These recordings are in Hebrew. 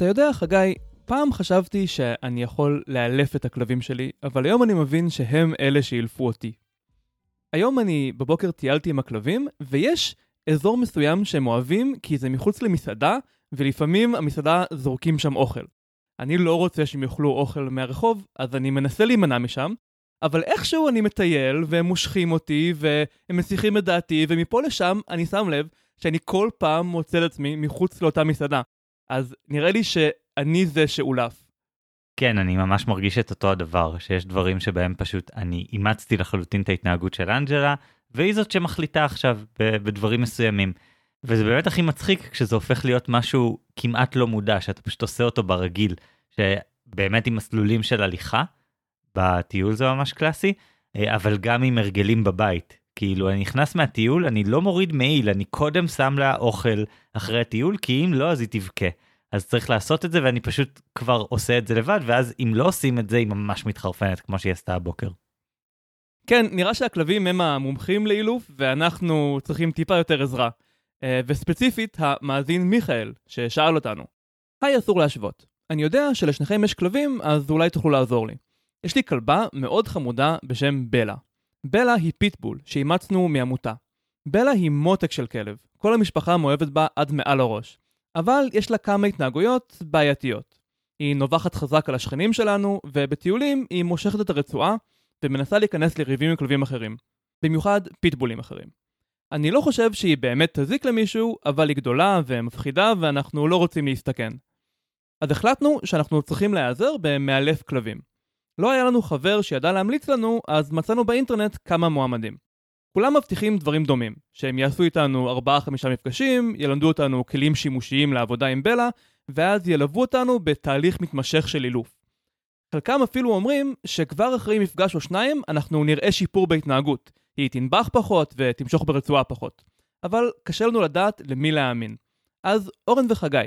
אתה יודע, חגי, פעם חשבתי שאני יכול לאלף את הכלבים שלי, אבל היום אני מבין שהם אלה שאילפו אותי. היום אני בבוקר טיילתי עם הכלבים, ויש אזור מסוים שהם אוהבים כי זה מחוץ למסעדה, ולפעמים המסעדה זורקים שם אוכל. אני לא רוצה שהם יאכלו אוכל מהרחוב, אז אני מנסה להימנע משם, אבל איכשהו אני מטייל, והם מושכים אותי, והם מסיחים את דעתי, ומפה לשם אני שם לב שאני כל פעם מוצא את עצמי מחוץ לאותה מסעדה. אז נראה לי שאני זה שאולף. כן, אני ממש מרגיש את אותו הדבר, שיש דברים שבהם פשוט אני אימצתי לחלוטין את ההתנהגות של אנג'לה, והיא זאת שמחליטה עכשיו בדברים מסוימים. וזה באמת הכי מצחיק כשזה הופך להיות משהו כמעט לא מודע, שאתה פשוט עושה אותו ברגיל, שבאמת עם מסלולים של הליכה, בטיול זה ממש קלאסי, אה, אבל גם עם הרגלים בבית. כאילו, אני נכנס מהטיול, אני לא מוריד מעיל, אני קודם שם לה אוכל אחרי הטיול, כי אם לא, אז היא תבכה. אז צריך לעשות את זה, ואני פשוט כבר עושה את זה לבד, ואז אם לא עושים את זה, היא ממש מתחרפנת, כמו שהיא עשתה הבוקר. כן, נראה שהכלבים הם המומחים לאילוף, ואנחנו צריכים טיפה יותר עזרה. אה, וספציפית, המאזין מיכאל, ששאל אותנו. היי, אסור להשוות. אני יודע שלשניכם יש כלבים, אז אולי תוכלו לעזור לי. יש לי כלבה מאוד חמודה בשם בלה. בלה היא פיטבול, שאימצנו מעמותה. בלה היא מותק של כלב, כל המשפחה מאוהבת בה עד מעל הראש. אבל יש לה כמה התנהגויות בעייתיות. היא נובחת חזק על השכנים שלנו, ובטיולים היא מושכת את הרצועה ומנסה להיכנס לריבים עם כלבים אחרים. במיוחד פיטבולים אחרים. אני לא חושב שהיא באמת תזיק למישהו, אבל היא גדולה ומפחידה ואנחנו לא רוצים להסתכן. אז החלטנו שאנחנו צריכים להיעזר במאלף כלבים. לא היה לנו חבר שידע להמליץ לנו, אז מצאנו באינטרנט כמה מועמדים. כולם מבטיחים דברים דומים, שהם יעשו איתנו 4-5 מפגשים, ילמדו אותנו כלים שימושיים לעבודה עם בלה, ואז ילוו אותנו בתהליך מתמשך של אילוף. חלקם אפילו אומרים שכבר אחרי מפגש או שניים אנחנו נראה שיפור בהתנהגות, היא תנבח פחות ותמשוך ברצועה פחות. אבל קשה לנו לדעת למי להאמין. אז אורן וחגי,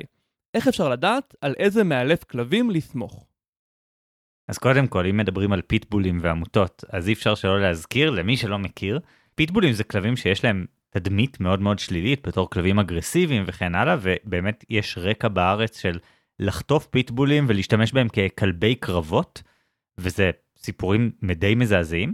איך אפשר לדעת על איזה מאלף כלבים לסמוך? אז קודם כל, אם מדברים על פיטבולים ועמותות, אז אי אפשר שלא להזכיר, למי שלא מכיר, פיטבולים זה כלבים שיש להם תדמית מאוד מאוד שלילית בתור כלבים אגרסיביים וכן הלאה, ובאמת יש רקע בארץ של לחטוף פיטבולים ולהשתמש בהם ככלבי קרבות, וזה סיפורים די מזעזעים.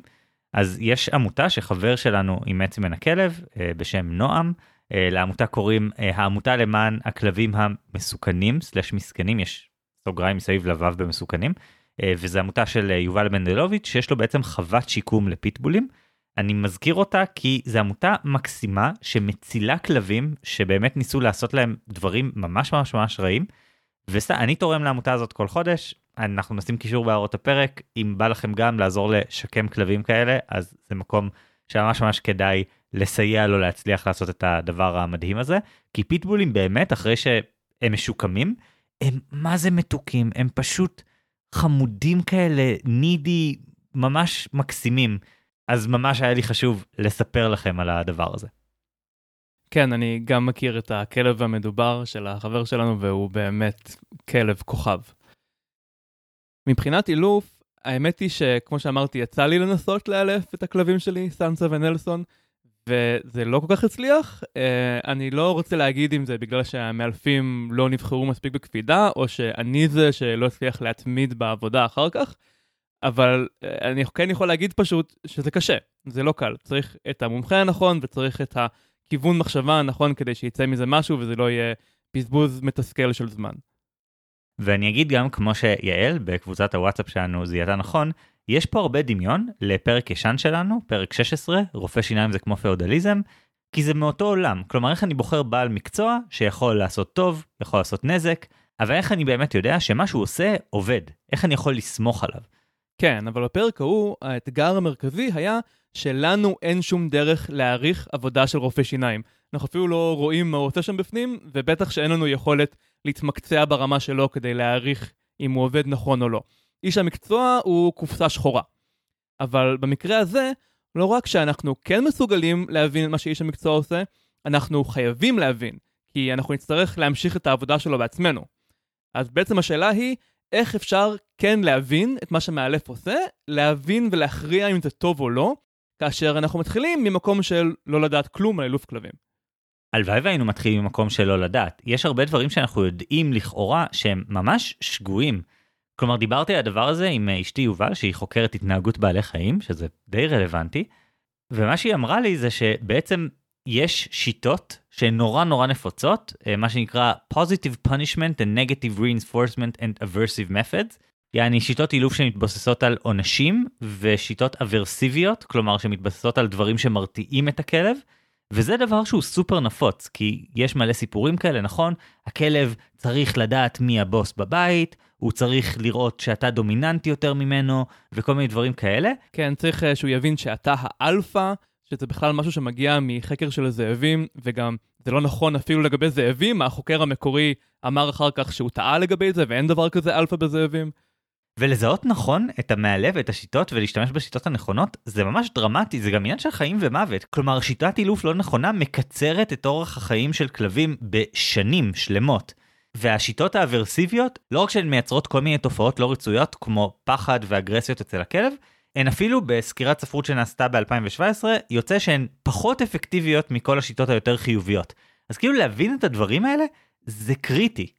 אז יש עמותה שחבר שלנו אימץ ממנה כלב בשם נועם, אה, לעמותה קוראים אה, העמותה למען הכלבים המסוכנים, סלש מסכנים, יש סוגריים מסביב לבב במסוכנים, וזו עמותה של יובל מנדלוביץ' שיש לו בעצם חוות שיקום לפיטבולים. אני מזכיר אותה כי זו עמותה מקסימה שמצילה כלבים שבאמת ניסו לעשות להם דברים ממש ממש ממש רעים. ואני תורם לעמותה הזאת כל חודש, אנחנו נשים קישור בהערות הפרק, אם בא לכם גם לעזור לשקם כלבים כאלה, אז זה מקום שממש ממש כדאי לסייע לו להצליח לעשות את הדבר המדהים הזה, כי פיטבולים באמת, אחרי שהם משוקמים, הם מה זה מתוקים, הם פשוט חמודים כאלה, נידי, ממש מקסימים. אז ממש היה לי חשוב לספר לכם על הדבר הזה. כן, אני גם מכיר את הכלב המדובר של החבר שלנו, והוא באמת כלב כוכב. מבחינת אילוף, האמת היא שכמו שאמרתי, יצא לי לנסות לאלף את הכלבים שלי, סנסה ונלסון, וזה לא כל כך הצליח. Uh, אני לא רוצה להגיד אם זה בגלל שהמאלפים לא נבחרו מספיק בקפידה, או שאני זה שלא הצליח להתמיד בעבודה אחר כך, אבל uh, אני כן יכול להגיד פשוט שזה קשה, זה לא קל. צריך את המומחה הנכון וצריך את הכיוון מחשבה הנכון כדי שיצא מזה משהו וזה לא יהיה בזבוז מתסכל של זמן. ואני אגיד גם, כמו שיעל בקבוצת הוואטסאפ שלנו זיהתה נכון, יש פה הרבה דמיון לפרק ישן שלנו, פרק 16, רופא שיניים זה כמו פאודליזם, כי זה מאותו עולם. כלומר, איך אני בוחר בעל מקצוע שיכול לעשות טוב, יכול לעשות נזק, אבל איך אני באמת יודע שמה שהוא עושה עובד? איך אני יכול לסמוך עליו? כן, אבל בפרק ההוא, האתגר המרכזי היה שלנו אין שום דרך להעריך עבודה של רופא שיניים. אנחנו אפילו לא רואים מה הוא עושה שם בפנים, ובטח שאין לנו יכולת להתמקצע ברמה שלו כדי להעריך אם הוא עובד נכון או לא. איש המקצוע הוא קופסה שחורה. אבל במקרה הזה, לא רק שאנחנו כן מסוגלים להבין מה שאיש המקצוע עושה, אנחנו חייבים להבין, כי אנחנו נצטרך להמשיך את העבודה שלו בעצמנו. אז בעצם השאלה היא, איך אפשר כן להבין את מה שמאלף עושה, להבין ולהכריע אם זה טוב או לא, כאשר אנחנו מתחילים ממקום של לא לדעת כלום על אילוף כלבים. הלוואי והיינו מתחילים ממקום שלא לדעת. יש הרבה דברים שאנחנו יודעים לכאורה שהם ממש שגויים. כלומר, דיברתי על הדבר הזה עם אשתי יובל, שהיא חוקרת התנהגות בעלי חיים, שזה די רלוונטי, ומה שהיא אמרה לי זה שבעצם יש שיטות שהן נורא נורא נפוצות, אה, מה שנקרא positive punishment and negative reinforcement and aversive methods, יעני שיטות אילוף שמתבססות על עונשים ושיטות אברסיביות, כלומר שמתבססות על דברים שמרתיעים את הכלב, וזה דבר שהוא סופר נפוץ, כי יש מלא סיפורים כאלה, נכון? הכלב צריך לדעת מי הבוס בבית, הוא צריך לראות שאתה דומיננטי יותר ממנו, וכל מיני דברים כאלה. כן, צריך אה, שהוא יבין שאתה האלפא, שזה בכלל משהו שמגיע מחקר של הזאבים, וגם זה לא נכון אפילו לגבי זאבים, החוקר המקורי אמר אחר כך שהוא טעה לגבי זה, ואין דבר כזה אלפא בזאבים. ולזהות נכון את המאלף ואת השיטות ולהשתמש בשיטות הנכונות זה ממש דרמטי זה גם עניין של חיים ומוות כלומר שיטת אילוף לא נכונה מקצרת את אורח החיים של כלבים בשנים שלמות. והשיטות האברסיביות לא רק שהן מייצרות כל מיני תופעות לא רצויות כמו פחד ואגרסיות אצל הכלב הן אפילו בסקירת ספרות שנעשתה ב-2017 יוצא שהן פחות אפקטיביות מכל השיטות היותר חיוביות. אז כאילו להבין את הדברים האלה זה קריטי.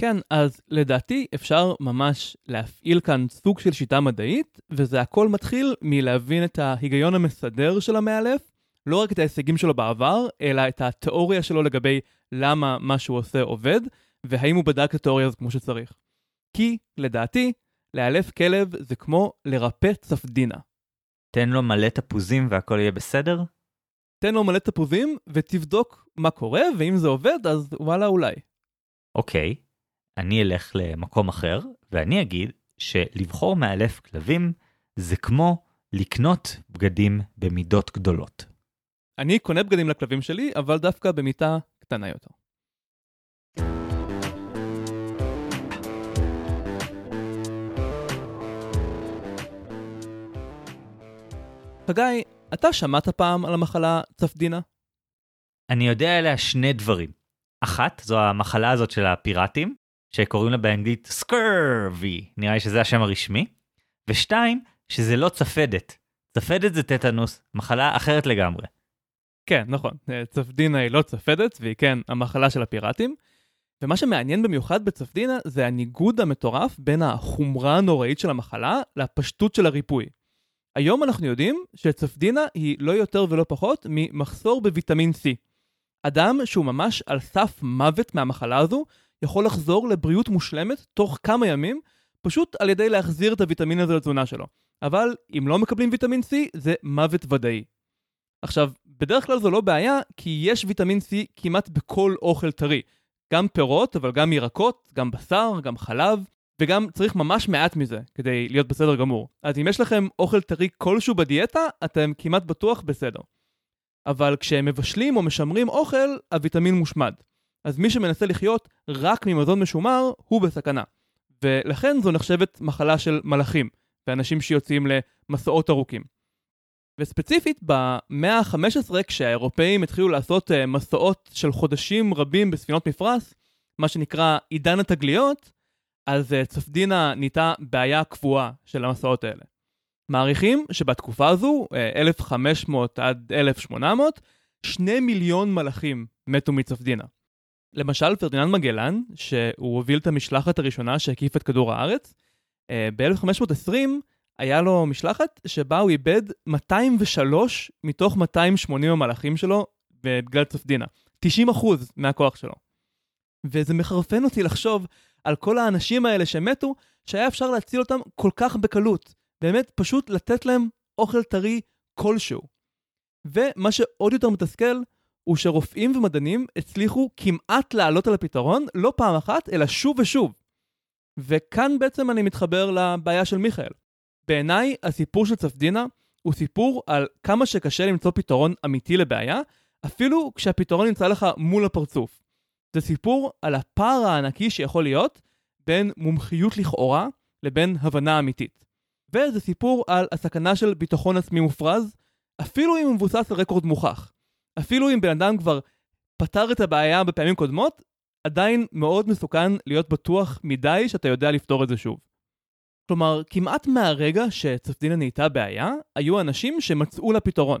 כן, אז לדעתי אפשר ממש להפעיל כאן סוג של שיטה מדעית, וזה הכל מתחיל מלהבין את ההיגיון המסדר של המאלף, לא רק את ההישגים שלו בעבר, אלא את התיאוריה שלו לגבי למה מה שהוא עושה עובד, והאם הוא בדק את התיאוריה הזאת כמו שצריך. כי, לדעתי, לאלף כלב זה כמו לרפא צפדינה. תן לו מלא תפוזים והכל יהיה בסדר? תן לו מלא תפוזים ותבדוק מה קורה, ואם זה עובד אז וואלה אולי. אוקיי, אני אלך למקום אחר, ואני אגיד שלבחור מאלף כלבים זה כמו לקנות בגדים במידות גדולות. אני קונה בגדים לכלבים שלי, אבל דווקא במיטה קטנה יותר. חגי, אתה שמעת פעם על המחלה צפדינה? אני יודע עליה שני דברים. אחת, זו המחלה הזאת של הפיראטים, שקוראים לה באנגלית סקרבי, נראה לי שזה השם הרשמי. ושתיים, שזה לא צפדת. צפדת זה טטנוס, מחלה אחרת לגמרי. כן, נכון. צפדינה היא לא צפדת, והיא כן המחלה של הפיראטים. ומה שמעניין במיוחד בצפדינה זה הניגוד המטורף בין החומרה הנוראית של המחלה לפשטות של הריפוי. היום אנחנו יודעים שצפדינה היא לא יותר ולא פחות ממחסור בוויטמין C. אדם שהוא ממש על סף מוות מהמחלה הזו, יכול לחזור לבריאות מושלמת תוך כמה ימים, פשוט על ידי להחזיר את הוויטמין הזה לתזונה שלו. אבל אם לא מקבלים ויטמין C, זה מוות ודאי. עכשיו, בדרך כלל זו לא בעיה, כי יש ויטמין C כמעט בכל אוכל טרי. גם פירות, אבל גם ירקות, גם בשר, גם חלב, וגם צריך ממש מעט מזה כדי להיות בסדר גמור. אז אם יש לכם אוכל טרי כלשהו בדיאטה, אתם כמעט בטוח בסדר. אבל כשהם מבשלים או משמרים אוכל, הוויטמין מושמד. אז מי שמנסה לחיות רק ממזון משומר, הוא בסכנה. ולכן זו נחשבת מחלה של מלאכים, ואנשים שיוצאים למסעות ארוכים. וספציפית, במאה ה-15, כשהאירופאים התחילו לעשות uh, מסעות של חודשים רבים בספינות מפרש, מה שנקרא עידן התגליות, אז uh, צפדינה נהייתה בעיה קבועה של המסעות האלה. מעריכים שבתקופה הזו, 1500 אה, עד 1800, שני מיליון מלאכים מתו מצפדינה. למשל, פרדיננד מגלן, שהוא הוביל את המשלחת הראשונה שהקיף את כדור הארץ, אה, ב-1520 היה לו משלחת שבה הוא איבד 203 מתוך 280 המלאכים שלו בגלל צפדינה. 90% מהכוח שלו. וזה מחרפן אותי לחשוב על כל האנשים האלה שמתו, שהיה אפשר להציל אותם כל כך בקלות. באמת, פשוט לתת להם אוכל טרי כלשהו. ומה שעוד יותר מתסכל, הוא שרופאים ומדענים הצליחו כמעט לעלות על הפתרון, לא פעם אחת, אלא שוב ושוב. וכאן בעצם אני מתחבר לבעיה של מיכאל. בעיניי, הסיפור של צפדינה הוא סיפור על כמה שקשה למצוא פתרון אמיתי לבעיה, אפילו כשהפתרון נמצא לך מול הפרצוף. זה סיפור על הפער הענקי שיכול להיות בין מומחיות לכאורה לבין הבנה אמיתית. וזה סיפור על הסכנה של ביטחון עצמי מופרז, אפילו אם הוא מבוסס על רקורד מוכח. אפילו אם בן אדם כבר פתר את הבעיה בפעמים קודמות, עדיין מאוד מסוכן להיות בטוח מדי שאתה יודע לפתור את זה שוב. כלומר, כמעט מהרגע שצפדינה נהייתה בעיה, היו אנשים שמצאו לה פתרון.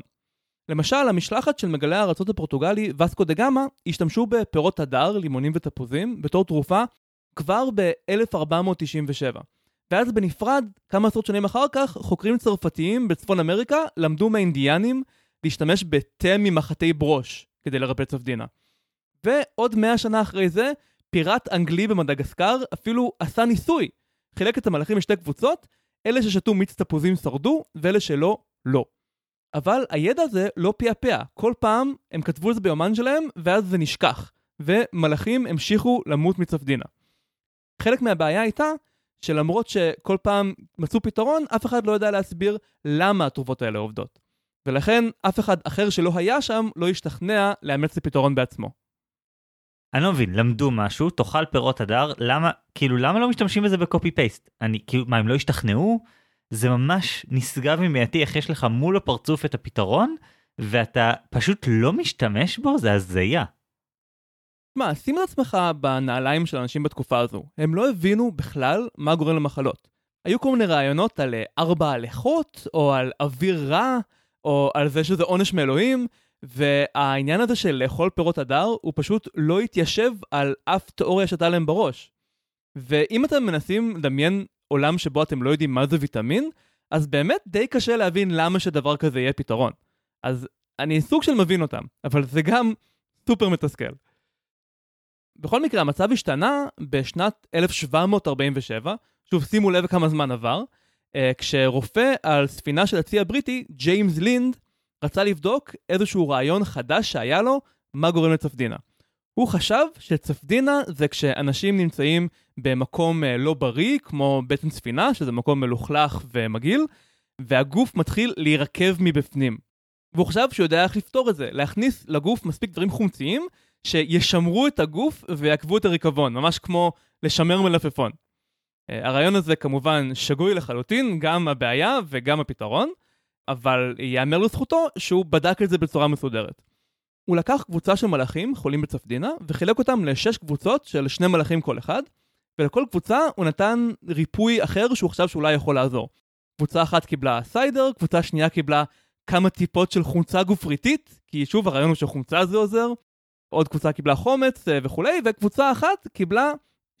למשל, המשלחת של מגלי הארצות הפורטוגלי, וסקו דה גמא, השתמשו בפירות הדר, לימונים ותפוזים, בתור תרופה כבר ב-1497. ואז בנפרד, כמה עשרות שנים אחר כך, חוקרים צרפתיים בצפון אמריקה למדו מהאינדיאנים להשתמש בתה ממחטי ברוש כדי לרפא צפדינה. ועוד מאה שנה אחרי זה, פיראט אנגלי במדגסקר אפילו עשה ניסוי. חילק את המלאכים לשתי קבוצות, אלה ששתו מיץ תפוזים שרדו, ואלה שלא, לא. אבל הידע הזה לא פעפע. כל פעם הם כתבו את זה ביומן שלהם, ואז זה נשכח. ומלאכים המשיכו למות מצפדינה. חלק מהבעיה הייתה שלמרות שכל פעם מצאו פתרון, אף אחד לא יודע להסביר למה התרופות האלה עובדות. ולכן אף אחד אחר שלא היה שם לא השתכנע לאמץ את הפתרון בעצמו. אני לא מבין, למדו משהו, תאכל פירות הדר, למה, כאילו, למה לא משתמשים בזה בקופי פייסט? אני, כאילו, מה, הם לא השתכנעו? זה ממש נשגב ממייתי איך יש לך מול הפרצוף את הפתרון, ואתה פשוט לא משתמש בו, זה הזיה. מה, שים את עצמך בנעליים של אנשים בתקופה הזו. הם לא הבינו בכלל מה גורם למחלות. היו כל מיני רעיונות על אה, ארבע הלכות, או על אוויר רע, או על זה שזה עונש מאלוהים, והעניין הזה של לאכול פירות הדר, הוא פשוט לא התיישב על אף תיאוריה שהייתה להם בראש. ואם אתם מנסים לדמיין עולם שבו אתם לא יודעים מה זה ויטמין, אז באמת די קשה להבין למה שדבר כזה יהיה פתרון. אז אני סוג של מבין אותם, אבל זה גם סופר מתסכל. בכל מקרה, המצב השתנה בשנת 1747, שוב, שימו לב כמה זמן עבר, אה, כשרופא על ספינה של הצי הבריטי, ג'יימס לינד, רצה לבדוק איזשהו רעיון חדש שהיה לו, מה גורם לצפדינה. הוא חשב שצפדינה זה כשאנשים נמצאים במקום אה, לא בריא, כמו בטן ספינה, שזה מקום מלוכלך ומגעיל, והגוף מתחיל להירקב מבפנים. והוא חשב שהוא יודע איך לפתור את זה, להכניס לגוף מספיק דברים חומציים, שישמרו את הגוף ויעקבו את הריקבון, ממש כמו לשמר מלפפון. אה, הרעיון הזה כמובן שגוי לחלוטין, גם הבעיה וגם הפתרון, אבל ייאמר לזכותו שהוא בדק את זה בצורה מסודרת. הוא לקח קבוצה של מלאכים חולים בצפדינה וחילק אותם לשש קבוצות של שני מלאכים כל אחד, ולכל קבוצה הוא נתן ריפוי אחר שהוא חשב שאולי יכול לעזור. קבוצה אחת קיבלה סיידר, קבוצה שנייה קיבלה כמה טיפות של חומצה גופריתית, כי שוב הרעיון הוא שחומצה זה עוזר, עוד קבוצה קיבלה חומץ אה, וכולי, וקבוצה אחת קיבלה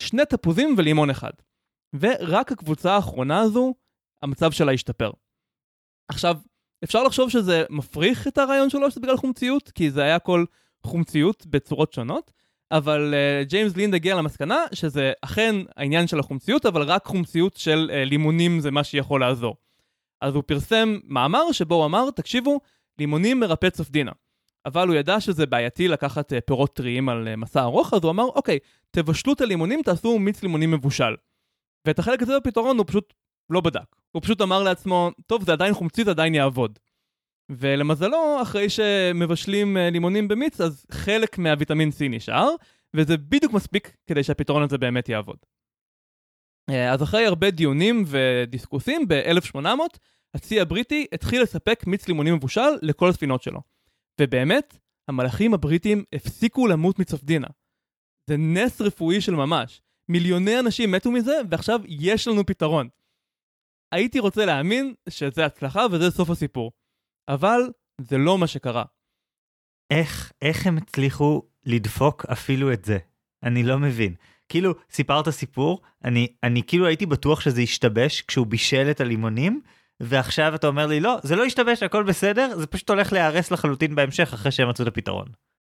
שני תפוזים ולימון אחד. ורק הקבוצה האחרונה הזו, המצב שלה השתפר. עכשיו, אפשר לחשוב שזה מפריך את הרעיון שלו שזה בגלל חומציות, כי זה היה כל חומציות בצורות שונות, אבל uh, ג'יימס לינד הגיע למסקנה שזה אכן העניין של החומציות, אבל רק חומציות של uh, לימונים זה מה שיכול לעזור. אז הוא פרסם מאמר שבו הוא אמר, תקשיבו, לימונים מרפא צפדינה. אבל הוא ידע שזה בעייתי לקחת uh, פירות טריים על uh, מסע ארוך, אז הוא אמר, אוקיי, תבשלו את הלימונים, תעשו מיץ לימונים מבושל. ואת החלק הזה בפתרון הוא פשוט לא בדק. הוא פשוט אמר לעצמו, טוב, זה עדיין חומצי, זה עדיין יעבוד. ולמזלו, אחרי שמבשלים uh, לימונים במיץ, אז חלק מהוויטמין C נשאר, וזה בדיוק מספיק כדי שהפתרון הזה באמת יעבוד. Uh, אז אחרי הרבה דיונים ודיסקוסים, ב-1800, הצי הבריטי התחיל לספק מיץ לימונים מבושל לכל הספינות שלו. ובאמת, המלאכים הבריטים הפסיקו למות מצפדינה. זה נס רפואי של ממש. מיליוני אנשים מתו מזה, ועכשיו יש לנו פתרון. הייתי רוצה להאמין שזה הצלחה וזה סוף הסיפור. אבל זה לא מה שקרה. איך, איך הם הצליחו לדפוק אפילו את זה? אני לא מבין. כאילו, סיפרת סיפור, אני, אני כאילו הייתי בטוח שזה ישתבש כשהוא בישל את הלימונים, ועכשיו אתה אומר לי, לא, זה לא ישתבש, הכל בסדר, זה פשוט הולך להיהרס לחלוטין בהמשך אחרי שהם מצאו את הפתרון.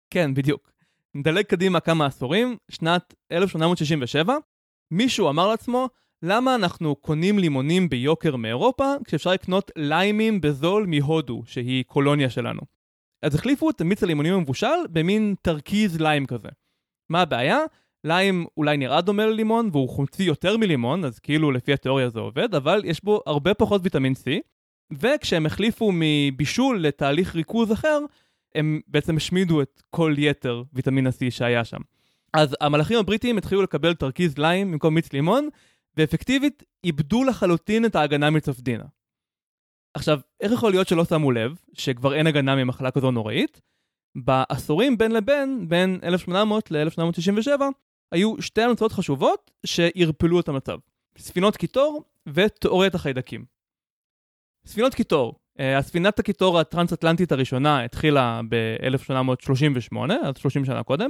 כן, בדיוק. נדלג קדימה כמה עשורים, שנת 1867, מישהו אמר לעצמו, למה אנחנו קונים לימונים ביוקר מאירופה, כשאפשר לקנות ליימים בזול מהודו, שהיא קולוניה שלנו. אז החליפו את מיץ הלימונים המבושל במין תרכיז ליים כזה. מה הבעיה? ליים אולי נראה דומה ללימון, והוא חומצי יותר מלימון, אז כאילו לפי התיאוריה זה עובד, אבל יש בו הרבה פחות ויטמין C, וכשהם החליפו מבישול לתהליך ריכוז אחר, הם בעצם השמידו את כל יתר ויטמין ה-C שהיה שם. אז המלאכים הבריטים התחילו לקבל תרכיז ליים במקום מיץ לימון, ואפקטיבית איבדו לחלוטין את ההגנה מצפדינה. עכשיו, איך יכול להיות שלא שמו לב שכבר אין הגנה ממחלה כזו נוראית? בעשורים בין לבין, בין 1800 ל-1867, היו שתי המצאות חשובות שערפלו את המצב. ספינות קיטור ותיאוריית החיידקים. ספינות קיטור, אה, הספינת הקיטור הטרנס-אטלנטית הראשונה התחילה ב-1838, אז 30 שנה קודם,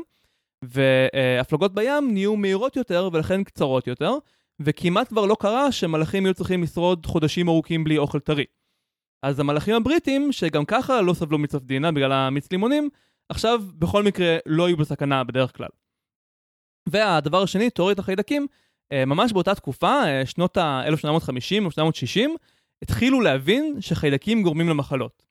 והפלגות בים נהיו מהירות יותר ולכן קצרות יותר, וכמעט כבר לא קרה שמלאכים היו צריכים לשרוד חודשים ארוכים בלי אוכל טרי. אז המלאכים הבריטים, שגם ככה לא סבלו מצפדינה בגלל המיץ לימונים, עכשיו בכל מקרה לא היו בסכנה בדרך כלל. והדבר השני, תיאוריית החיידקים, אה, ממש באותה תקופה, אה, שנות ה-1850 או 1860, התחילו להבין שחיידקים גורמים למחלות.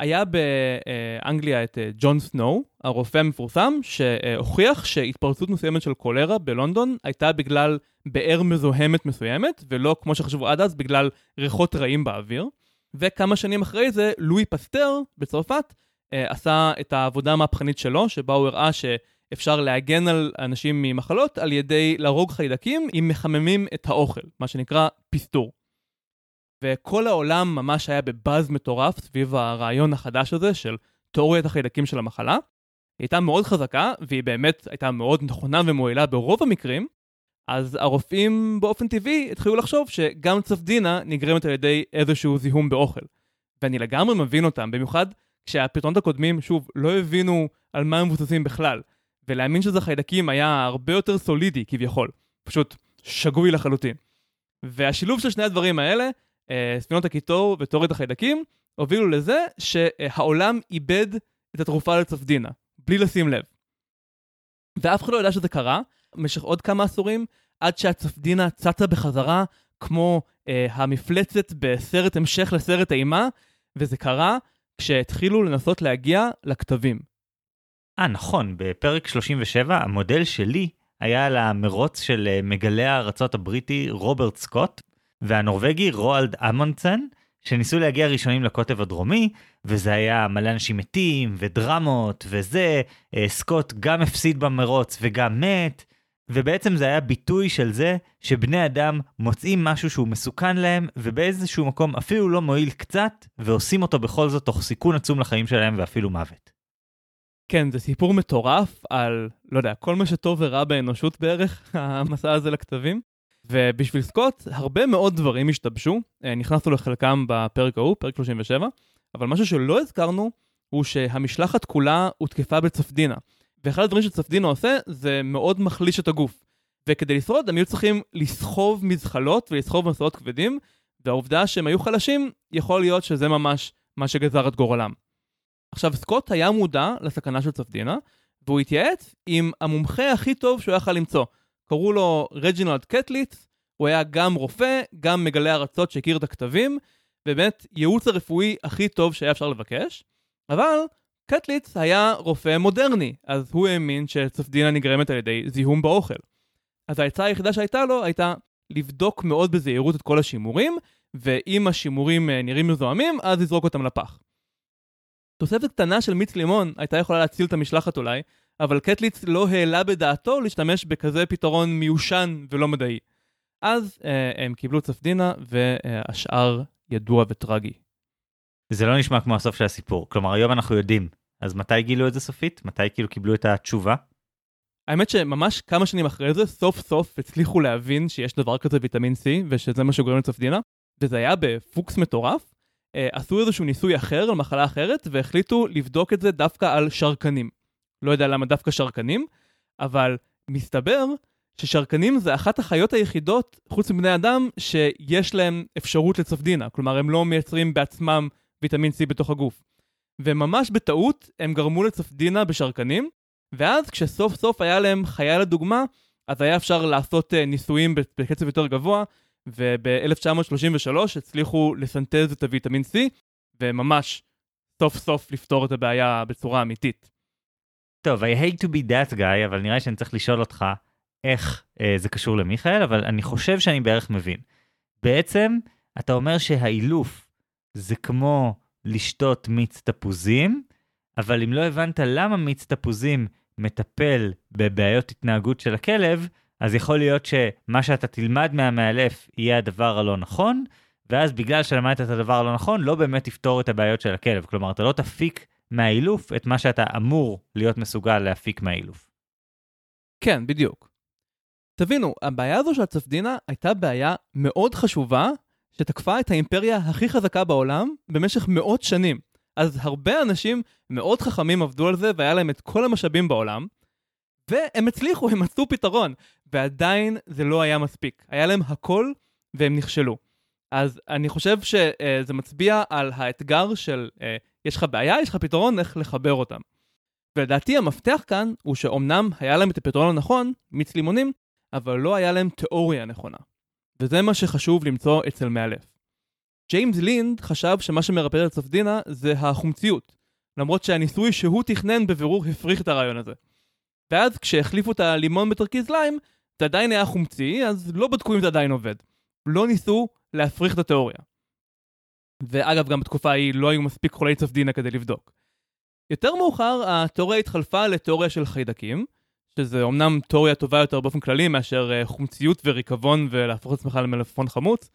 היה באנגליה את אה, ג'ון סנואו, הרופא המפורסם, שהוכיח שהתפרצות מסוימת של קולרה בלונדון הייתה בגלל באר מזוהמת מסוימת, ולא כמו שחשבו עד אז, בגלל ריחות רעים באוויר. וכמה שנים אחרי זה, לואי פסטר בצרפת עשה את העבודה המהפכנית שלו, שבה הוא הראה שאפשר להגן על אנשים ממחלות על ידי להרוג חיידקים אם מחממים את האוכל, מה שנקרא פסטור. וכל העולם ממש היה בבאז מטורף סביב הרעיון החדש הזה של תיאוריית החיידקים של המחלה. היא הייתה מאוד חזקה, והיא באמת הייתה מאוד נכונה ומועילה ברוב המקרים, אז הרופאים באופן טבעי התחילו לחשוב שגם צפדינה נגרמת על ידי איזשהו זיהום באוכל. ואני לגמרי מבין אותם, במיוחד כשהפתרונות הקודמים, שוב, לא הבינו על מה הם מבוססים בכלל. ולהאמין שזה חיידקים היה הרבה יותר סולידי כביכול. פשוט שגוי לחלוטין. והשילוב של שני הדברים האלה אה, ספינות הקיטור ותיאוריית החיידקים, הובילו לזה שהעולם איבד את התרופה לצפדינה, בלי לשים לב. ואף אחד לא ידע שזה קרה במשך עוד כמה עשורים, עד שהצפדינה צצה בחזרה, כמו אה, המפלצת בסרט המשך לסרט אימה, וזה קרה כשהתחילו לנסות להגיע לכתבים. אה, נכון, בפרק 37 המודל שלי היה על המרוץ של אה, מגלי הארצות הבריטי רוברט סקוט, והנורבגי רואלד אמונדסן, שניסו להגיע ראשונים לקוטב הדרומי, וזה היה מלא אנשים מתים, ודרמות, וזה, אה, סקוט גם הפסיד במרוץ וגם מת, ובעצם זה היה ביטוי של זה שבני אדם מוצאים משהו שהוא מסוכן להם, ובאיזשהו מקום אפילו לא מועיל קצת, ועושים אותו בכל זאת תוך סיכון עצום לחיים שלהם ואפילו מוות. כן, זה סיפור מטורף על, לא יודע, כל מה שטוב ורע באנושות בערך, המסע הזה לכתבים. ובשביל סקוט, הרבה מאוד דברים השתבשו, אה, נכנסנו לחלקם בפרק ההוא, פרק 37, אבל משהו שלא הזכרנו, הוא שהמשלחת כולה הותקפה בצפדינה. ואחד הדברים שצפדינה עושה, זה מאוד מחליש את הגוף. וכדי לשרוד, הם היו צריכים לסחוב מזחלות ולסחוב מסעות כבדים, והעובדה שהם היו חלשים, יכול להיות שזה ממש מה שגזר את גורלם. עכשיו, סקוט היה מודע לסכנה של צפדינה, והוא התייעץ עם המומחה הכי טוב שהוא יכל למצוא, קראו לו רג'ינלד קטליץ, הוא היה גם רופא, גם מגלה ארצות שהכיר את הכתבים, ובאמת ייעוץ הרפואי הכי טוב שהיה אפשר לבקש, אבל קטליץ היה רופא מודרני, אז הוא האמין שצפדינה נגרמת על ידי זיהום באוכל. אז העצה היחידה שהייתה לו הייתה לבדוק מאוד בזהירות את כל השימורים, ואם השימורים אה, נראים מזוהמים, אז לזרוק אותם לפח. תוספת קטנה של מיץ לימון הייתה יכולה להציל את המשלחת אולי, אבל קטליץ לא העלה בדעתו להשתמש בכזה פתרון מיושן ולא מדעי. אז אה, הם קיבלו צפדינה והשאר ידוע וטרגי. זה לא נשמע כמו הסוף של הסיפור, כלומר היום אנחנו יודעים, אז מתי גילו את זה סופית? מתי כאילו קיבלו את התשובה? האמת שממש כמה שנים אחרי זה, סוף סוף הצליחו להבין שיש דבר כזה ויטמין C, ושזה מה שגורם לצפדינה, וזה היה בפוקס מטורף. אה, עשו איזשהו ניסוי אחר על מחלה אחרת, והחליטו לבדוק את זה דווקא על שרקנים. לא יודע למה דווקא שרקנים, אבל מסתבר ששרקנים זה אחת החיות היחידות, חוץ מבני אדם, שיש להם אפשרות לצפדינה. כלומר, הם לא מייצרים בעצמם ויטמין C בתוך הגוף. וממש בטעות הם גרמו לצפדינה בשרקנים, ואז כשסוף סוף היה להם חיה לדוגמה, אז היה אפשר לעשות uh, ניסויים בקצב יותר גבוה, וב-1933 הצליחו לסנטז את הוויטמין C, וממש סוף סוף לפתור את הבעיה בצורה אמיתית. טוב, I hate to be that guy, אבל נראה שאני צריך לשאול אותך איך אה, זה קשור למיכאל, אבל אני חושב שאני בערך מבין. בעצם, אתה אומר שהאילוף זה כמו לשתות מיץ תפוזים, אבל אם לא הבנת למה מיץ תפוזים מטפל בבעיות התנהגות של הכלב, אז יכול להיות שמה שאתה תלמד מהמאלף יהיה הדבר הלא נכון, ואז בגלל שלמדת את הדבר הלא נכון, לא באמת תפתור את הבעיות של הכלב. כלומר, אתה לא תפיק מהאילוף את מה שאתה אמור להיות מסוגל להפיק מהאילוף. כן, בדיוק. תבינו, הבעיה הזו של הצפדינה הייתה בעיה מאוד חשובה שתקפה את האימפריה הכי חזקה בעולם במשך מאות שנים. אז הרבה אנשים מאוד חכמים עבדו על זה והיה להם את כל המשאבים בעולם, והם הצליחו, הם מצאו פתרון, ועדיין זה לא היה מספיק. היה להם הכל והם נכשלו. אז אני חושב שזה מצביע על האתגר של אה, יש לך בעיה, יש לך פתרון, איך לחבר אותם. ולדעתי המפתח כאן הוא שאומנם היה להם את הפתרון הנכון, מיץ לימונים, אבל לא היה להם תיאוריה נכונה. וזה מה שחשוב למצוא אצל מאלף. ג'יימס לינד חשב שמה שמרפא את ספדינה זה החומציות, למרות שהניסוי שהוא תכנן בבירור הפריך את הרעיון הזה. ואז כשהחליפו את הלימון בתרכיז ליים, זה עדיין היה חומצי, אז לא בדקו אם זה עדיין עובד. לא ניסו להפריך את התיאוריה. ואגב, גם בתקופה ההיא לא היו מספיק חולי צפדינה כדי לבדוק. יותר מאוחר, התיאוריה התחלפה לתיאוריה של חיידקים, שזה אמנם תיאוריה טובה יותר באופן כללי מאשר אה, חומציות וריקבון ולהפוך את עצמך למלפפון חמוץ,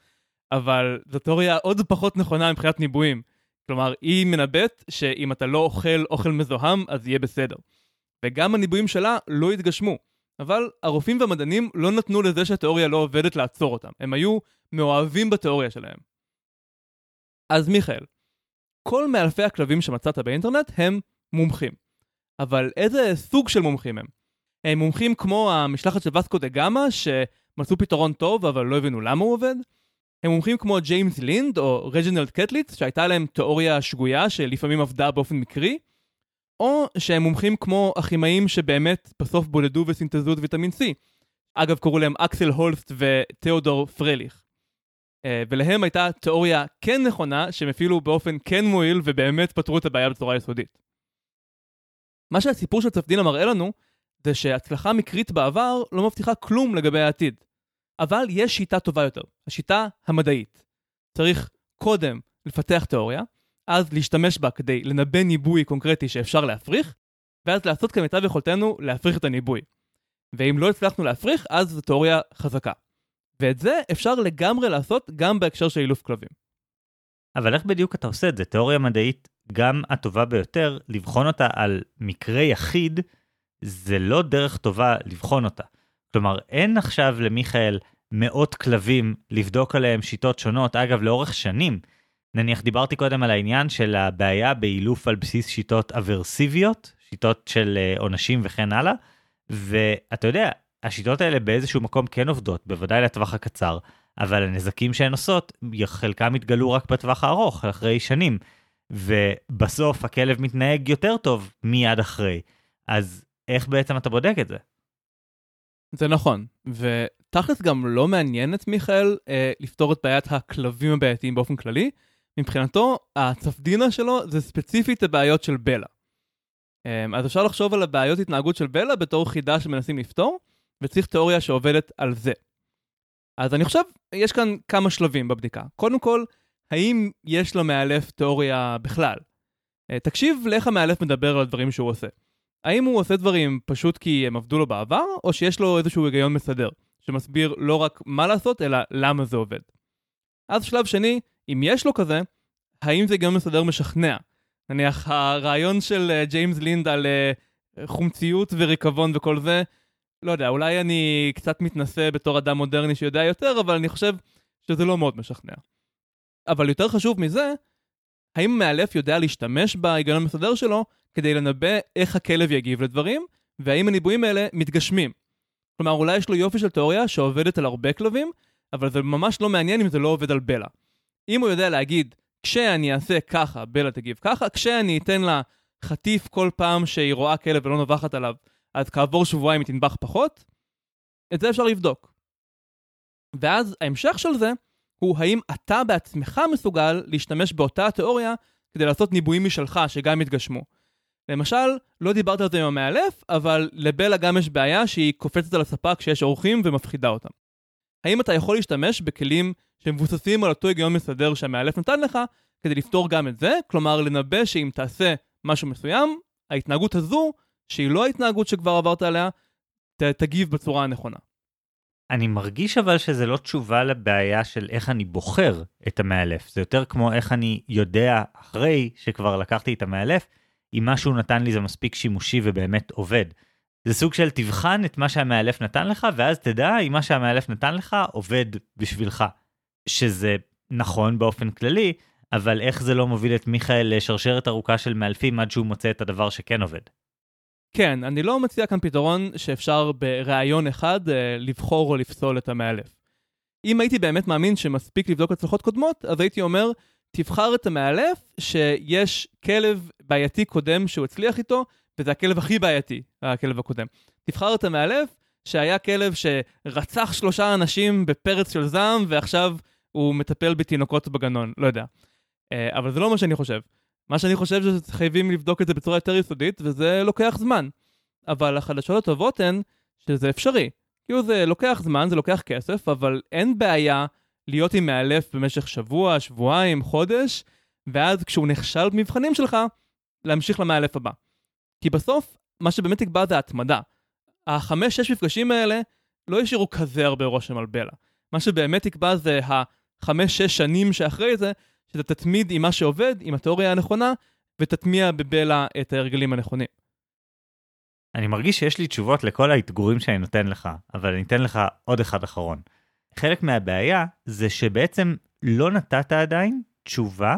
אבל זו תיאוריה עוד פחות נכונה מבחינת ניבויים. כלומר, היא מנבאת שאם אתה לא אוכל אוכל מזוהם, אז יהיה בסדר. וגם הניבויים שלה לא התגשמו. אבל הרופאים והמדענים לא נתנו לזה שהתיאוריה לא עובדת לעצור אותם. הם היו מאוהבים בתיאוריה שלהם. אז מיכאל, כל מאלפי הכלבים שמצאת באינטרנט הם מומחים. אבל איזה סוג של מומחים הם? הם מומחים כמו המשלחת של וסקו דה גאמה, שמצאו פתרון טוב אבל לא הבינו למה הוא עובד. הם מומחים כמו ג'יימס לינד או רג'ינלד קטליץ, שהייתה להם תיאוריה שגויה שלפעמים עבדה באופן מקרי. או שהם מומחים כמו הכימאים שבאמת בסוף בודדו וסינתזו את ויטמין C. אגב, קראו להם אקסל הולסט ותיאודור פרליך. אה, ולהם הייתה תיאוריה כן נכונה, שהם אפילו באופן כן מועיל ובאמת פתרו את הבעיה בצורה יסודית. מה שהסיפור של צפדינה מראה לנו, זה שהצלחה מקרית בעבר לא מבטיחה כלום לגבי העתיד. אבל יש שיטה טובה יותר, השיטה המדעית. צריך קודם לפתח תיאוריה, אז להשתמש בה כדי לנבא ניבוי קונקרטי שאפשר להפריך, ואז לעשות כמיטב יכולתנו להפריך את הניבוי. ואם לא הצלחנו להפריך, אז זו תיאוריה חזקה. ואת זה אפשר לגמרי לעשות גם בהקשר של אילוף כלבים. אבל איך בדיוק אתה עושה את זה? תיאוריה מדעית, גם הטובה ביותר, לבחון אותה על מקרה יחיד, זה לא דרך טובה לבחון אותה. כלומר, אין עכשיו למיכאל מאות כלבים לבדוק עליהם שיטות שונות, אגב, לאורך שנים. נניח דיברתי קודם על העניין של הבעיה באילוף על בסיס שיטות אברסיביות, שיטות של אה, עונשים וכן הלאה, ואתה יודע, השיטות האלה באיזשהו מקום כן עובדות, בוודאי לטווח הקצר, אבל הנזקים שהן עושות, חלקם התגלו רק בטווח הארוך, אחרי שנים, ובסוף הכלב מתנהג יותר טוב מיד אחרי. אז איך בעצם אתה בודק את זה? זה נכון, ותכלס גם לא מעניין את מיכאל אה, לפתור את בעיית הכלבים הבעייתיים באופן כללי, מבחינתו, הצפדינה שלו זה ספציפית הבעיות של בלה. אמ, אז אפשר לחשוב על הבעיות התנהגות של בלה בתור חידה שמנסים לפתור, וצריך תיאוריה שעובדת על זה. אז אני חושב, יש כאן כמה שלבים בבדיקה. קודם כל, האם יש למאלף תיאוריה בכלל? אה, תקשיב לאיך המאלף מדבר על הדברים שהוא עושה. האם הוא עושה דברים פשוט כי הם עבדו לו בעבר, או שיש לו איזשהו היגיון מסדר, שמסביר לא רק מה לעשות, אלא למה זה עובד. אז שלב שני, אם יש לו כזה, האם זה גם מסדר משכנע? נניח הרעיון של אה, ג'יימס לינד על אה, חומציות וריקבון וכל זה, לא יודע, אולי אני קצת מתנשא בתור אדם מודרני שיודע יותר, אבל אני חושב שזה לא מאוד משכנע. אבל יותר חשוב מזה, האם המאלף יודע להשתמש בהיגיון המסדר שלו כדי לנבא איך הכלב יגיב לדברים, והאם הניבויים האלה מתגשמים. כלומר, אולי יש לו יופי של תיאוריה שעובדת על הרבה כלבים, אבל זה ממש לא מעניין אם זה לא עובד על בלה. אם הוא יודע להגיד, כשאני אעשה ככה, בלה תגיב ככה, כשאני אתן לה חטיף כל פעם שהיא רואה כלב ולא נובחת עליו, אז כעבור שבועיים היא תנבח פחות, את זה אפשר לבדוק. ואז ההמשך של זה, הוא האם אתה בעצמך מסוגל להשתמש באותה התיאוריה כדי לעשות ניבויים משלך שגם יתגשמו. למשל, לא דיברת על זה עם המאלף, אבל לבלה גם יש בעיה שהיא קופצת על הספה כשיש אורחים ומפחידה אותם. האם אתה יכול להשתמש בכלים שמבוססים על אותו היגיון מסדר שהמאלף נתן לך, כדי לפתור גם את זה, כלומר לנבא שאם תעשה משהו מסוים, ההתנהגות הזו, שהיא לא ההתנהגות שכבר עברת עליה, ת, תגיב בצורה הנכונה. אני מרגיש אבל שזה לא תשובה לבעיה של איך אני בוחר את המאלף, זה יותר כמו איך אני יודע אחרי שכבר לקחתי את המאלף, אם משהו נתן לי זה מספיק שימושי ובאמת עובד. זה סוג של תבחן את מה שהמאלף נתן לך, ואז תדע אם מה שהמאלף נתן לך עובד בשבילך. שזה נכון באופן כללי, אבל איך זה לא מוביל את מיכאל לשרשרת ארוכה של מאלפים עד שהוא מוצא את הדבר שכן עובד? כן, אני לא מציע כאן פתרון שאפשר בראיון אחד אה, לבחור או לפסול את המאלף. אם הייתי באמת מאמין שמספיק לבדוק הצלחות קודמות, אז הייתי אומר, תבחר את המאלף שיש כלב בעייתי קודם שהוא הצליח איתו, וזה הכלב הכי בעייתי, הכלב הקודם. תבחר את המאלף שהיה כלב שרצח שלושה אנשים בפרץ של זעם, ועכשיו הוא מטפל בתינוקות בגנון, לא יודע. אה, אבל זה לא מה שאני חושב. מה שאני חושב זה שחייבים לבדוק את זה בצורה יותר יסודית, וזה לוקח זמן. אבל החדשות הטובות הן שזה אפשרי. כאילו זה לוקח זמן, זה לוקח כסף, אבל אין בעיה להיות עם מאלף במשך שבוע, שבועיים, חודש, ואז כשהוא נכשל במבחנים שלך, להמשיך למאלף הבא. כי בסוף, מה שבאמת יקבע זה ההתמדה. החמש-שש מפגשים האלה לא השאירו כזה הרבה רושם על בלה. מה שבאמת יקבע זה החמש-שש שנים שאחרי זה, שזה תתמיד עם מה שעובד, עם התיאוריה הנכונה, ותטמיע בבלה את ההרגלים הנכונים. אני מרגיש שיש לי תשובות לכל האתגורים שאני נותן לך, אבל אני אתן לך עוד אחד אחרון. חלק מהבעיה זה שבעצם לא נתת עדיין תשובה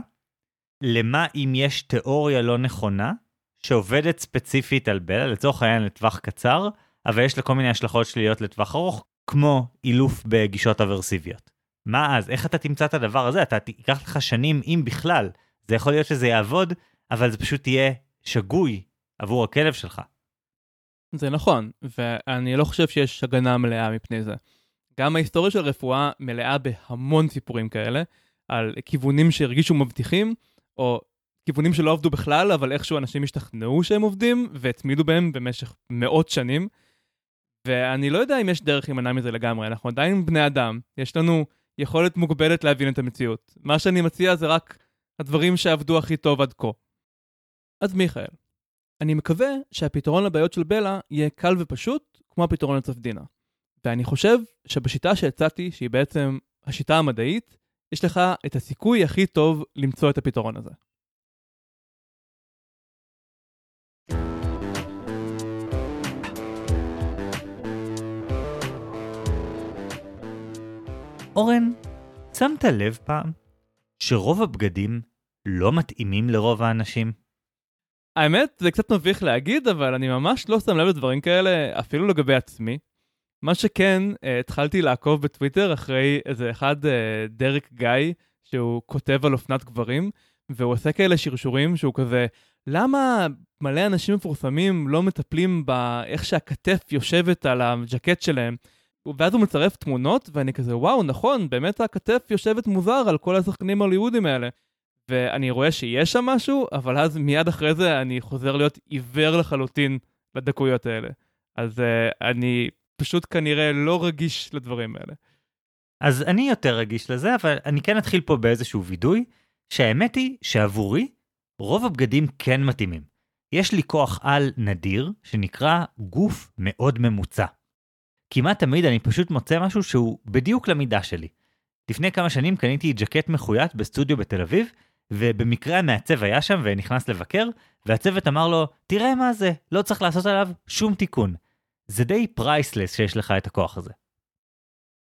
למה אם יש תיאוריה לא נכונה שעובדת ספציפית על בלה, לצורך העניין לטווח קצר, אבל יש לה כל מיני השלכות שליליות לטווח ארוך, כמו אילוף בגישות אברסיביות. מה אז? איך אתה תמצא את הדבר הזה? אתה תיקח לך שנים, אם בכלל. זה יכול להיות שזה יעבוד, אבל זה פשוט תהיה שגוי עבור הכלב שלך. זה נכון, ואני לא חושב שיש הגנה מלאה מפני זה. גם ההיסטוריה של רפואה מלאה בהמון סיפורים כאלה, על כיוונים שהרגישו מבטיחים, או כיוונים שלא עבדו בכלל, אבל איכשהו אנשים השתכנעו שהם עובדים, והתמידו בהם במשך מאות שנים. ואני לא יודע אם יש דרך להימנע מזה לגמרי, אנחנו עדיין בני אדם, יש לנו יכולת מוגבלת להבין את המציאות. מה שאני מציע זה רק הדברים שעבדו הכי טוב עד כה. אז מיכאל, אני מקווה שהפתרון לבעיות של בלה יהיה קל ופשוט, כמו הפתרון לצפדינה. ואני חושב שבשיטה שהצעתי, שהיא בעצם השיטה המדעית, יש לך את הסיכוי הכי טוב למצוא את הפתרון הזה. אורן, שמת לב פעם שרוב הבגדים לא מתאימים לרוב האנשים? האמת, זה קצת מביך להגיד, אבל אני ממש לא שם לב לדברים כאלה, אפילו לגבי עצמי. מה שכן, uh, התחלתי לעקוב בטוויטר אחרי איזה אחד, uh, דרק גיא, שהוא כותב על אופנת גברים, והוא עושה כאלה שרשורים שהוא כזה, למה מלא אנשים מפורסמים לא מטפלים באיך שהכתף יושבת על הג'קט שלהם? ואז הוא מצרף תמונות, ואני כזה, וואו, נכון, באמת הכתף יושבת מוזר על כל השחקנים ההוליוודים האלה. ואני רואה שיש שם משהו, אבל אז מיד אחרי זה אני חוזר להיות עיוור לחלוטין לדקויות האלה. אז uh, אני פשוט כנראה לא רגיש לדברים האלה. אז אני יותר רגיש לזה, אבל אני כן אתחיל פה באיזשהו וידוי, שהאמת היא שעבורי, רוב הבגדים כן מתאימים. יש לי כוח על נדיר, שנקרא גוף מאוד ממוצע. כמעט תמיד אני פשוט מוצא משהו שהוא בדיוק למידה שלי. לפני כמה שנים קניתי ג'קט מחויט בסטודיו בתל אביב, ובמקרה המעצב היה שם ונכנס לבקר, והצוות אמר לו, תראה מה זה, לא צריך לעשות עליו שום תיקון. זה די priceless שיש לך את הכוח הזה.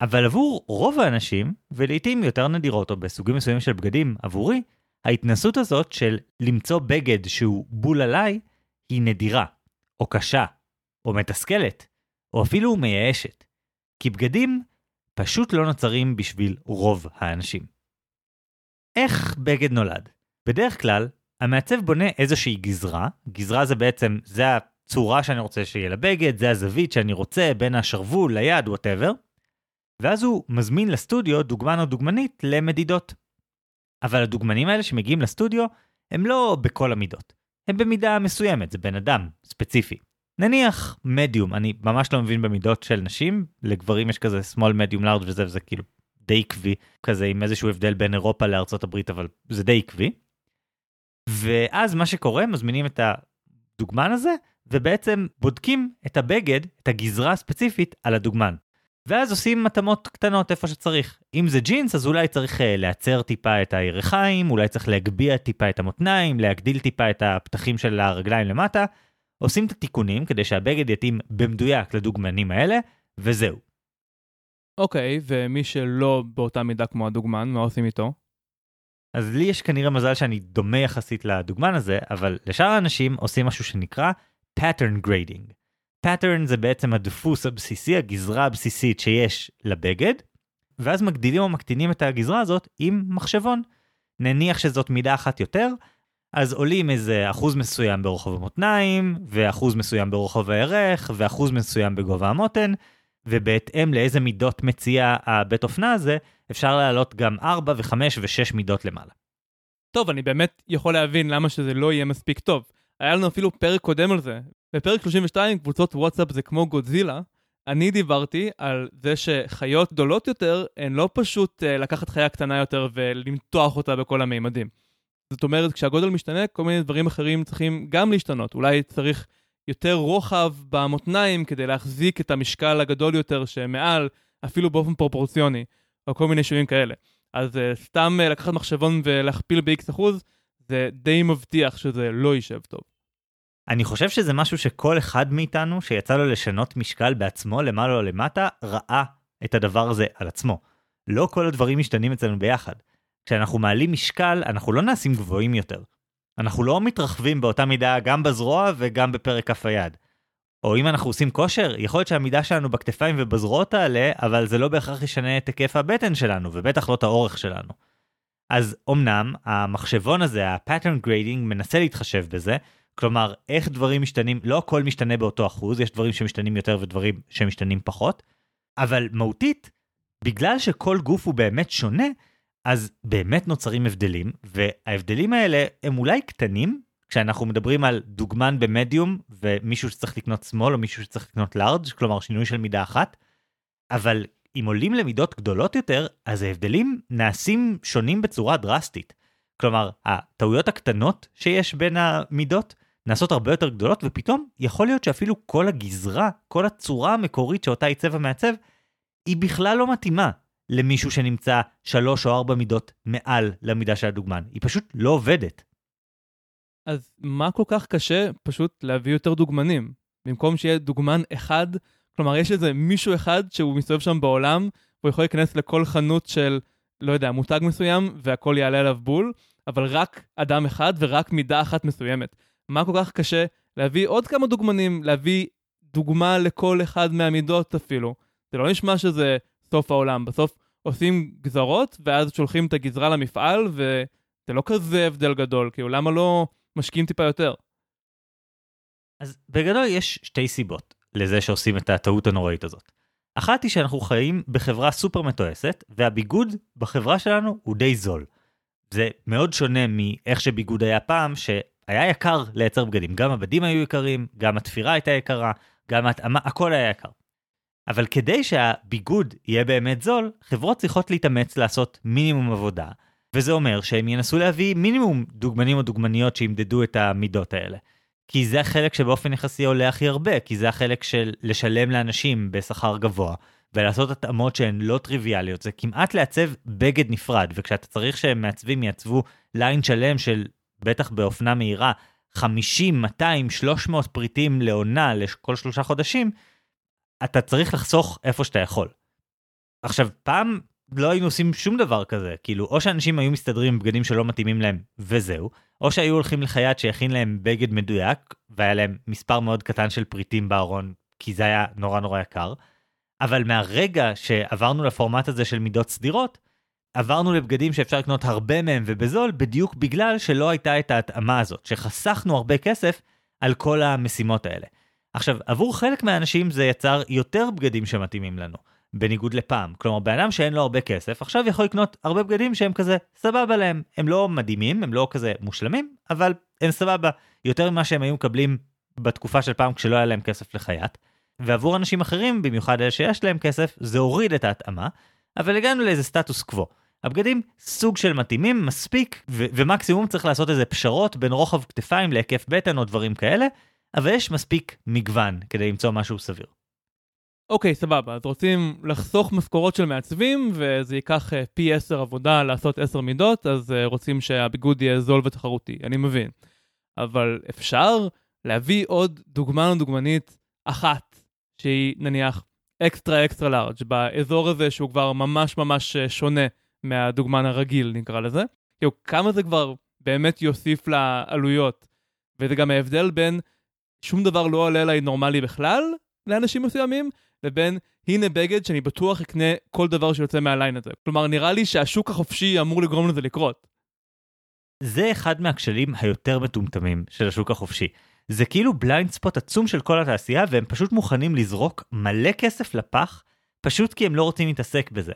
אבל עבור רוב האנשים, ולעיתים יותר נדירות או בסוגים מסוימים של בגדים עבורי, ההתנסות הזאת של למצוא בגד שהוא בול עליי, היא נדירה, או קשה, או מתסכלת, או אפילו מייאשת. כי בגדים פשוט לא נוצרים בשביל רוב האנשים. איך בגד נולד? בדרך כלל, המעצב בונה איזושהי גזרה, גזרה זה בעצם, זה הצורה שאני רוצה שיהיה לבגד, זה הזווית שאני רוצה בין השרוול ליד, whatever, ואז הוא מזמין לסטודיו דוגמן או דוגמנית למדידות. אבל הדוגמנים האלה שמגיעים לסטודיו, הם לא בכל המידות. הם במידה מסוימת, זה בן אדם ספציפי. נניח מדיום, אני ממש לא מבין במידות של נשים, לגברים יש כזה small, medium, large וזה, וזה כאילו די עקבי, כזה עם איזשהו הבדל בין אירופה לארצות הברית, אבל זה די עקבי. ואז מה שקורה, מזמינים את הדוגמן הזה, ובעצם בודקים את הבגד, את הגזרה הספציפית, על הדוגמן. ואז עושים התאמות קטנות איפה שצריך. אם זה ג'ינס, אז אולי צריך uh, להצר טיפה את הירכיים, אולי צריך להגביה טיפה את המותניים, להגדיל טיפה את הפתחים של הרגליים למטה. עושים את התיקונים כדי שהבגד יתאים במדויק לדוגמנים האלה, וזהו. אוקיי, ומי שלא באותה מידה כמו הדוגמן, מה עושים איתו? אז לי יש כנראה מזל שאני דומה יחסית לדוגמן הזה, אבל לשאר האנשים עושים משהו שנקרא pattern grading. pattern זה בעצם הדפוס הבסיסי, הגזרה הבסיסית שיש לבגד, ואז מגדילים או מקטינים את הגזרה הזאת עם מחשבון. נניח שזאת מידה אחת יותר, אז עולים איזה אחוז מסוים ברוחב המותניים, ואחוז מסוים ברוחב הירך, ואחוז מסוים בגובה המותן, ובהתאם לאיזה מידות מציע הבית אופנה הזה, אפשר להעלות גם 4 ו-5 ו-6 מידות למעלה. טוב, אני באמת יכול להבין למה שזה לא יהיה מספיק טוב. היה לנו אפילו פרק קודם על זה. בפרק 32, קבוצות וואטסאפ זה כמו גודזילה. אני דיברתי על זה שחיות גדולות יותר הן לא פשוט uh, לקחת חיה קטנה יותר ולמתוח אותה בכל המימדים. זאת אומרת, כשהגודל משתנה, כל מיני דברים אחרים צריכים גם להשתנות. אולי צריך יותר רוחב במותניים כדי להחזיק את המשקל הגדול יותר שמעל, אפילו באופן פרופורציוני, או כל מיני שינויים כאלה. אז uh, סתם uh, לקחת מחשבון ולהכפיל ב-X אחוז, זה די מבטיח שזה לא יישב טוב. אני חושב שזה משהו שכל אחד מאיתנו שיצא לו לשנות משקל בעצמו למעלה או למטה, ראה את הדבר הזה על עצמו. לא כל הדברים משתנים אצלנו ביחד. כשאנחנו מעלים משקל, אנחנו לא נעשים גבוהים יותר. אנחנו לא מתרחבים באותה מידה גם בזרוע וגם בפרק כף היד. או אם אנחנו עושים כושר, יכול להיות שהמידה שלנו בכתפיים ובזרועות תעלה, אבל זה לא בהכרח ישנה את היקף הבטן שלנו, ובטח לא את האורך שלנו. אז אמנם, המחשבון הזה, ה-pattern grading, מנסה להתחשב בזה, כלומר, איך דברים משתנים, לא הכל משתנה באותו אחוז, יש דברים שמשתנים יותר ודברים שמשתנים פחות, אבל מהותית, בגלל שכל גוף הוא באמת שונה, אז באמת נוצרים הבדלים, וההבדלים האלה הם אולי קטנים, כשאנחנו מדברים על דוגמן במדיום ומישהו שצריך לקנות שמאל או מישהו שצריך לקנות לארג', כלומר שינוי של מידה אחת, אבל אם עולים למידות גדולות יותר, אז ההבדלים נעשים שונים בצורה דרסטית. כלומר, הטעויות הקטנות שיש בין המידות נעשות הרבה יותר גדולות, ופתאום יכול להיות שאפילו כל הגזרה, כל הצורה המקורית שאותה עיצב המעצב, היא בכלל לא מתאימה למישהו שנמצא שלוש או ארבע מידות מעל למידה של הדוגמן. היא פשוט לא עובדת. אז מה כל כך קשה פשוט להביא יותר דוגמנים? במקום שיהיה דוגמן אחד, כלומר יש איזה מישהו אחד שהוא מסתובב שם בעולם, והוא יכול להיכנס לכל חנות של, לא יודע, מותג מסוים, והכל יעלה עליו בול, אבל רק אדם אחד ורק מידה אחת מסוימת. מה כל כך קשה להביא עוד כמה דוגמנים, להביא דוגמה לכל אחד מהמידות אפילו. זה לא נשמע שזה סוף העולם. בסוף עושים גזרות, ואז שולחים את הגזרה למפעל, וזה לא כזה הבדל גדול, כאילו למה לא משקיעים טיפה יותר? אז בגדול יש שתי סיבות לזה שעושים את הטעות הנוראית הזאת. אחת היא שאנחנו חיים בחברה סופר מתועסת, והביגוד בחברה שלנו הוא די זול. זה מאוד שונה מאיך שביגוד היה פעם, שהיה יקר לייצר בגדים. גם הבדים היו יקרים, גם התפירה הייתה יקרה, גם ההתאמה, הכל היה יקר. אבל כדי שהביגוד יהיה באמת זול, חברות צריכות להתאמץ לעשות מינימום עבודה, וזה אומר שהם ינסו להביא מינימום דוגמנים או דוגמניות שימדדו את המידות האלה. כי זה החלק שבאופן יחסי עולה הכי הרבה, כי זה החלק של לשלם לאנשים בשכר גבוה, ולעשות התאמות שהן לא טריוויאליות, זה כמעט לעצב בגד נפרד, וכשאתה צריך שהם מעצבים יעצבו ליין שלם של, בטח באופנה מהירה, 50, 200, 300 פריטים לעונה לכל שלושה חודשים, אתה צריך לחסוך איפה שאתה יכול. עכשיו, פעם לא היינו עושים שום דבר כזה, כאילו, או שאנשים היו מסתדרים עם בגדים שלא מתאימים להם, וזהו, או שהיו הולכים לחייט שיכין להם בגד מדויק, והיה להם מספר מאוד קטן של פריטים בארון, כי זה היה נורא נורא יקר. אבל מהרגע שעברנו לפורמט הזה של מידות סדירות, עברנו לבגדים שאפשר לקנות הרבה מהם ובזול, בדיוק בגלל שלא הייתה את ההתאמה הזאת, שחסכנו הרבה כסף על כל המשימות האלה. עכשיו, עבור חלק מהאנשים זה יצר יותר בגדים שמתאימים לנו, בניגוד לפעם. כלומר, בן אדם שאין לו הרבה כסף, עכשיו יכול לקנות הרבה בגדים שהם כזה סבבה להם. הם לא מדהימים, הם לא כזה מושלמים, אבל הם סבבה. יותר ממה שהם היו מקבלים בתקופה של פעם כשלא היה להם כסף לחייט. ועבור אנשים אחרים, במיוחד אלה שיש להם כסף, זה הוריד את ההתאמה, אבל הגענו לאיזה סטטוס קוו. הבגדים סוג של מתאימים, מספיק, ומקסימום צריך לעשות איזה פשרות בין רוחב כתפיים להיקף בטן או דברים כאלה, אבל יש מספיק מגוון כדי למצוא משהו סביר. אוקיי, סבבה. אז רוצים לחסוך משכורות של מעצבים, וזה ייקח uh, פי 10 עבודה לעשות 10 מידות, אז uh, רוצים שהביגוד יהיה זול ותחרותי, אני מבין. אבל אפשר להביא עוד דוגמן או דוגמנית אחת, שהיא נניח אקסטרה אקסטרה לארג', באזור הזה שהוא כבר ממש ממש אה, שונה מהדוגמן הרגיל נקרא לזה. כאילו כמה זה כבר באמת יוסיף לעלויות. וזה גם ההבדל בין שום דבר לא עולה אליי נורמלי בכלל לאנשים מסוימים, לבין הנה בגד שאני בטוח אקנה כל דבר שיוצא מהליין הזה. כלומר, נראה לי שהשוק החופשי אמור לגרום לזה לקרות. זה אחד מהכשלים היותר מטומטמים של השוק החופשי. זה כאילו בליינד ספוט עצום של כל התעשייה, והם פשוט מוכנים לזרוק מלא כסף לפח, פשוט כי הם לא רוצים להתעסק בזה.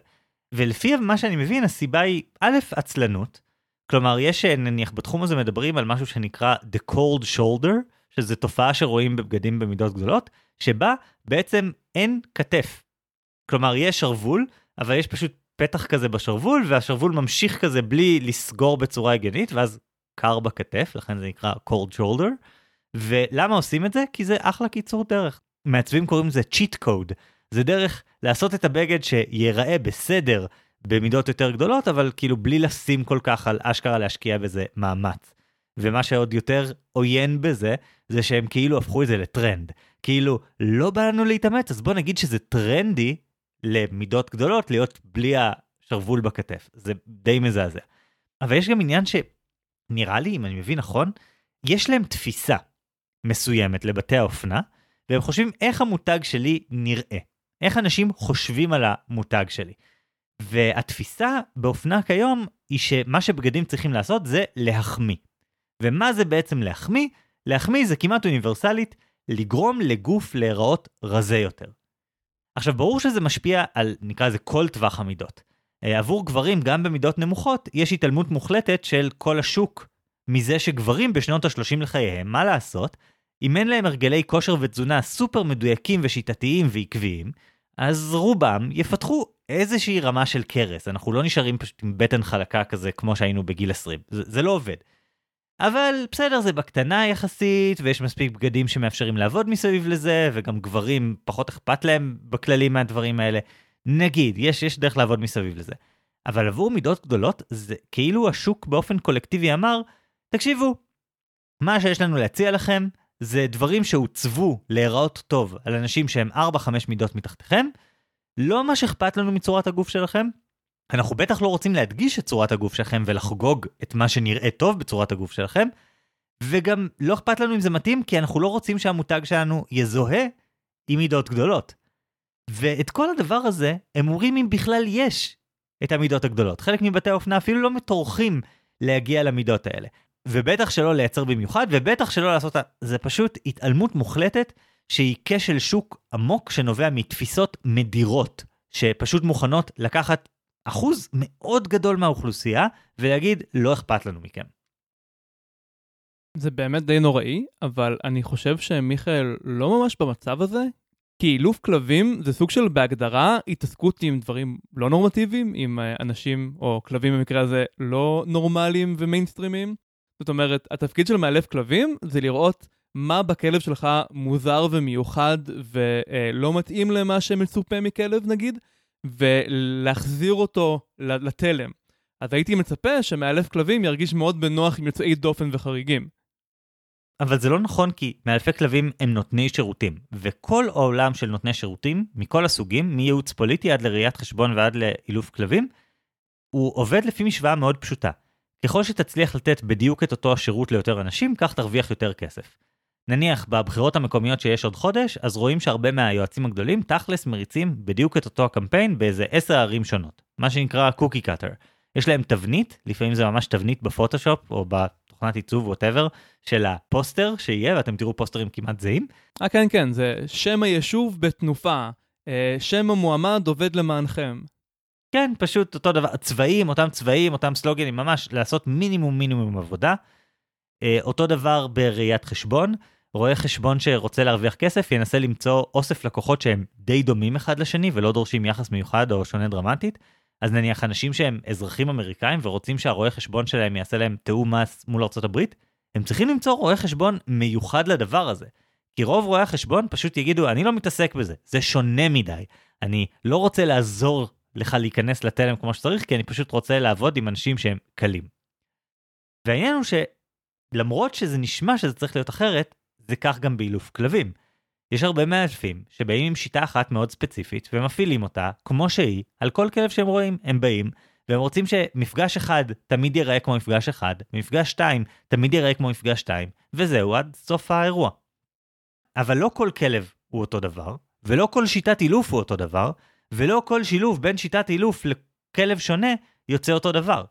ולפי מה שאני מבין, הסיבה היא, א', עצלנות. כלומר, יש נניח בתחום הזה מדברים על משהו שנקרא The Cold Shoulder, שזו תופעה שרואים בבגדים במידות גדולות, שבה בעצם אין כתף. כלומר, יש שרוול, אבל יש פשוט פתח כזה בשרוול, והשרוול ממשיך כזה בלי לסגור בצורה הגיונית, ואז קר בכתף, לכן זה נקרא cold shoulder. ולמה עושים את זה? כי זה אחלה קיצור דרך. מעצבים קוראים לזה cheat code. זה דרך לעשות את הבגד שיראה בסדר במידות יותר גדולות, אבל כאילו בלי לשים כל כך על אשכרה להשקיע בזה מאמץ. ומה שעוד יותר עוין בזה, זה שהם כאילו הפכו את זה לטרנד. כאילו, לא בא לנו להתאמץ, אז בוא נגיד שזה טרנדי למידות גדולות להיות בלי השרוול בכתף. זה די מזעזע. אבל יש גם עניין שנראה לי, אם אני מבין נכון, יש להם תפיסה מסוימת לבתי האופנה, והם חושבים איך המותג שלי נראה. איך אנשים חושבים על המותג שלי. והתפיסה באופנה כיום היא שמה שבגדים צריכים לעשות זה להחמיא. ומה זה בעצם להחמיא? להחמיא זה כמעט אוניברסלית לגרום לגוף להיראות רזה יותר. עכשיו, ברור שזה משפיע על, נקרא לזה, כל טווח המידות. אה, עבור גברים, גם במידות נמוכות, יש התעלמות מוחלטת של כל השוק מזה שגברים בשנות ה-30 לחייהם, מה לעשות, אם אין להם הרגלי כושר ותזונה סופר מדויקים ושיטתיים ועקביים, אז רובם יפתחו איזושהי רמה של קרס. אנחנו לא נשארים פשוט עם בטן חלקה כזה כמו שהיינו בגיל 20. זה, זה לא עובד. אבל בסדר, זה בקטנה יחסית, ויש מספיק בגדים שמאפשרים לעבוד מסביב לזה, וגם גברים פחות אכפת להם בכללי מהדברים האלה. נגיד, יש, יש דרך לעבוד מסביב לזה. אבל עבור מידות גדולות, זה כאילו השוק באופן קולקטיבי אמר, תקשיבו, מה שיש לנו להציע לכם, זה דברים שהוצבו להיראות טוב על אנשים שהם 4-5 מידות מתחתיכם, לא מה שאכפת לנו מצורת הגוף שלכם, אנחנו בטח לא רוצים להדגיש את צורת הגוף שלכם ולחגוג את מה שנראה טוב בצורת הגוף שלכם, וגם לא אכפת לנו אם זה מתאים, כי אנחנו לא רוצים שהמותג שלנו יזוהה עם מידות גדולות. ואת כל הדבר הזה, הם אומרים אם בכלל יש את המידות הגדולות. חלק מבתי האופנה אפילו לא מטורחים להגיע למידות האלה. ובטח שלא לייצר במיוחד, ובטח שלא לעשות... זה פשוט התעלמות מוחלטת שהיא כשל שוק עמוק שנובע מתפיסות מדירות, שפשוט מוכנות לקחת אחוז מאוד גדול מהאוכלוסייה ולהגיד לא אכפת לנו מכם. זה באמת די נוראי, אבל אני חושב שמיכאל לא ממש במצב הזה, כי אילוף כלבים זה סוג של בהגדרה התעסקות עם דברים לא נורמטיביים, עם אה, אנשים או כלבים במקרה הזה לא נורמליים ומיינסטרימיים. זאת אומרת, התפקיד של מאלף כלבים זה לראות מה בכלב שלך מוזר ומיוחד ולא מתאים למה שמצופה מכלב נגיד, ולהחזיר אותו לתלם. אז הייתי מצפה שמאלף כלבים ירגיש מאוד בנוח עם יוצאי דופן וחריגים. אבל זה לא נכון כי מאלפי כלבים הם נותני שירותים, וכל העולם של נותני שירותים, מכל הסוגים, מייעוץ פוליטי עד לראיית חשבון ועד לאילוף כלבים, הוא עובד לפי משוואה מאוד פשוטה. ככל שתצליח לתת בדיוק את אותו השירות ליותר אנשים, כך תרוויח יותר כסף. נניח בבחירות המקומיות שיש עוד חודש, אז רואים שהרבה מהיועצים הגדולים תכלס מריצים בדיוק את אותו הקמפיין באיזה עשר ערים שונות. מה שנקרא קוקי קאטר. יש להם תבנית, לפעמים זה ממש תבנית בפוטושופ או בתוכנת עיצוב ווטאבר, של הפוסטר שיהיה, ואתם תראו פוסטרים כמעט זהים. אה כן כן, זה שם היישוב בתנופה, אה, שם המועמד עובד למענכם. כן, פשוט אותו דבר, צבעים, אותם צבעים, אותם סלוגנים, ממש לעשות מינימום מינימום עבודה. אה, אותו דבר בראיית חשבון, רואה חשבון שרוצה להרוויח כסף ינסה למצוא אוסף לקוחות שהם די דומים אחד לשני ולא דורשים יחס מיוחד או שונה דרמטית. אז נניח אנשים שהם אזרחים אמריקאים ורוצים שהרואה חשבון שלהם יעשה להם תיאום מס מול ארה"ב, הם צריכים למצוא רואה חשבון מיוחד לדבר הזה. כי רוב רואי החשבון פשוט יגידו, אני לא מתעסק בזה, זה שונה מדי. אני לא רוצה לעזור לך להיכנס לתלם כמו שצריך, כי אני פשוט רוצה לעבוד עם אנשים שהם קלים. והעניין הוא שלמרות שזה נשמע שזה צריך להיות אחרת, זה כך גם באילוף כלבים. יש הרבה מאלפים שבאים עם שיטה אחת מאוד ספציפית ומפעילים אותה כמו שהיא על כל כלב שהם רואים. הם באים והם רוצים שמפגש אחד תמיד ייראה כמו מפגש אחד, מפגש שתיים תמיד ייראה כמו מפגש שתיים, וזהו עד סוף האירוע. אבל לא כל כלב הוא אותו דבר, ולא כל שיטת אילוף הוא אותו דבר, ולא כל שילוב בין שיטת אילוף לכלב שונה יוצא אותו דבר.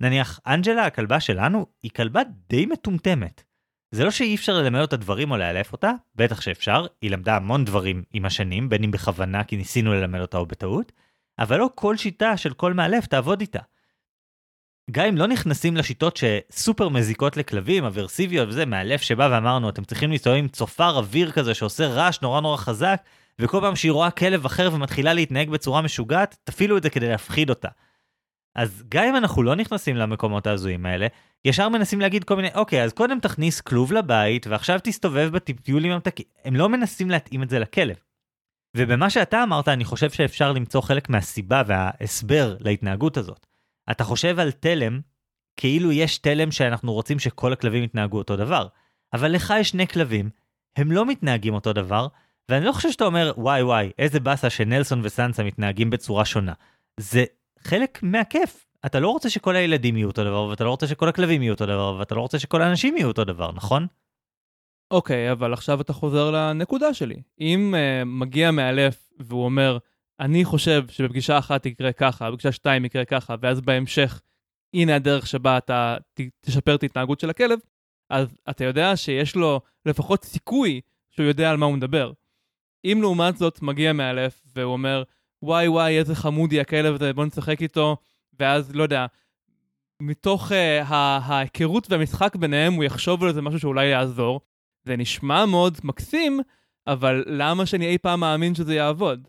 נניח, אנג'לה, הכלבה שלנו, היא כלבה די מטומטמת. זה לא שאי אפשר ללמד אותה דברים או לאלף אותה, בטח שאפשר, היא למדה המון דברים עם השנים, בין אם בכוונה כי ניסינו ללמד אותה או בטעות, אבל לא כל שיטה של כל מאלף תעבוד איתה. גם אם לא נכנסים לשיטות שסופר מזיקות לכלבים, אברסיביות וזה, מאלף שבא ואמרנו, אתם צריכים להסתובב עם צופר אוויר כזה שעושה רעש נורא נורא חזק, וכל פעם שהיא רואה כלב אחר ומתחילה להתנהג בצורה משוגעת, תפעילו את זה כדי להפחיד אותה. אז גם אם אנחנו לא נכנסים למקומות ההזויים האלה, ישר מנסים להגיד כל מיני, אוקיי, אז קודם תכניס כלוב לבית, ועכשיו תסתובב בטיולים המתקים. הם לא מנסים להתאים את זה לכלב. ובמה שאתה אמרת, אני חושב שאפשר למצוא חלק מהסיבה וההסבר להתנהגות הזאת. אתה חושב על תלם, כאילו יש תלם שאנחנו רוצים שכל הכלבים יתנהגו אותו דבר. אבל לך יש שני כלבים, הם לא מתנהגים אותו דבר, ואני לא חושב שאתה אומר, וואי וואי, איזה באסה שנלסון וסנסה מתנהגים בצורה שונה. זה חלק מהכיף. אתה לא רוצה שכל הילדים יהיו אותו דבר, ואתה לא רוצה שכל הכלבים יהיו אותו דבר, ואתה לא רוצה שכל האנשים יהיו אותו דבר, נכון? אוקיי, okay, אבל עכשיו אתה חוזר לנקודה שלי. אם uh, מגיע מאלף והוא אומר, אני חושב שבפגישה אחת יקרה ככה, בפגישה שתיים יקרה ככה, ואז בהמשך, הנה הדרך שבה אתה תשפר את ההתנהגות של הכלב, אז אתה יודע שיש לו לפחות סיכוי שהוא יודע על מה הוא מדבר. אם לעומת זאת מגיע מאלף והוא אומר, וואי וואי איזה חמודי הכלב הזה, בוא נשחק איתו, ואז לא יודע, מתוך uh, ההיכרות והמשחק ביניהם הוא יחשוב על איזה משהו שאולי יעזור. זה נשמע מאוד מקסים, אבל למה שאני אי פעם מאמין שזה יעבוד?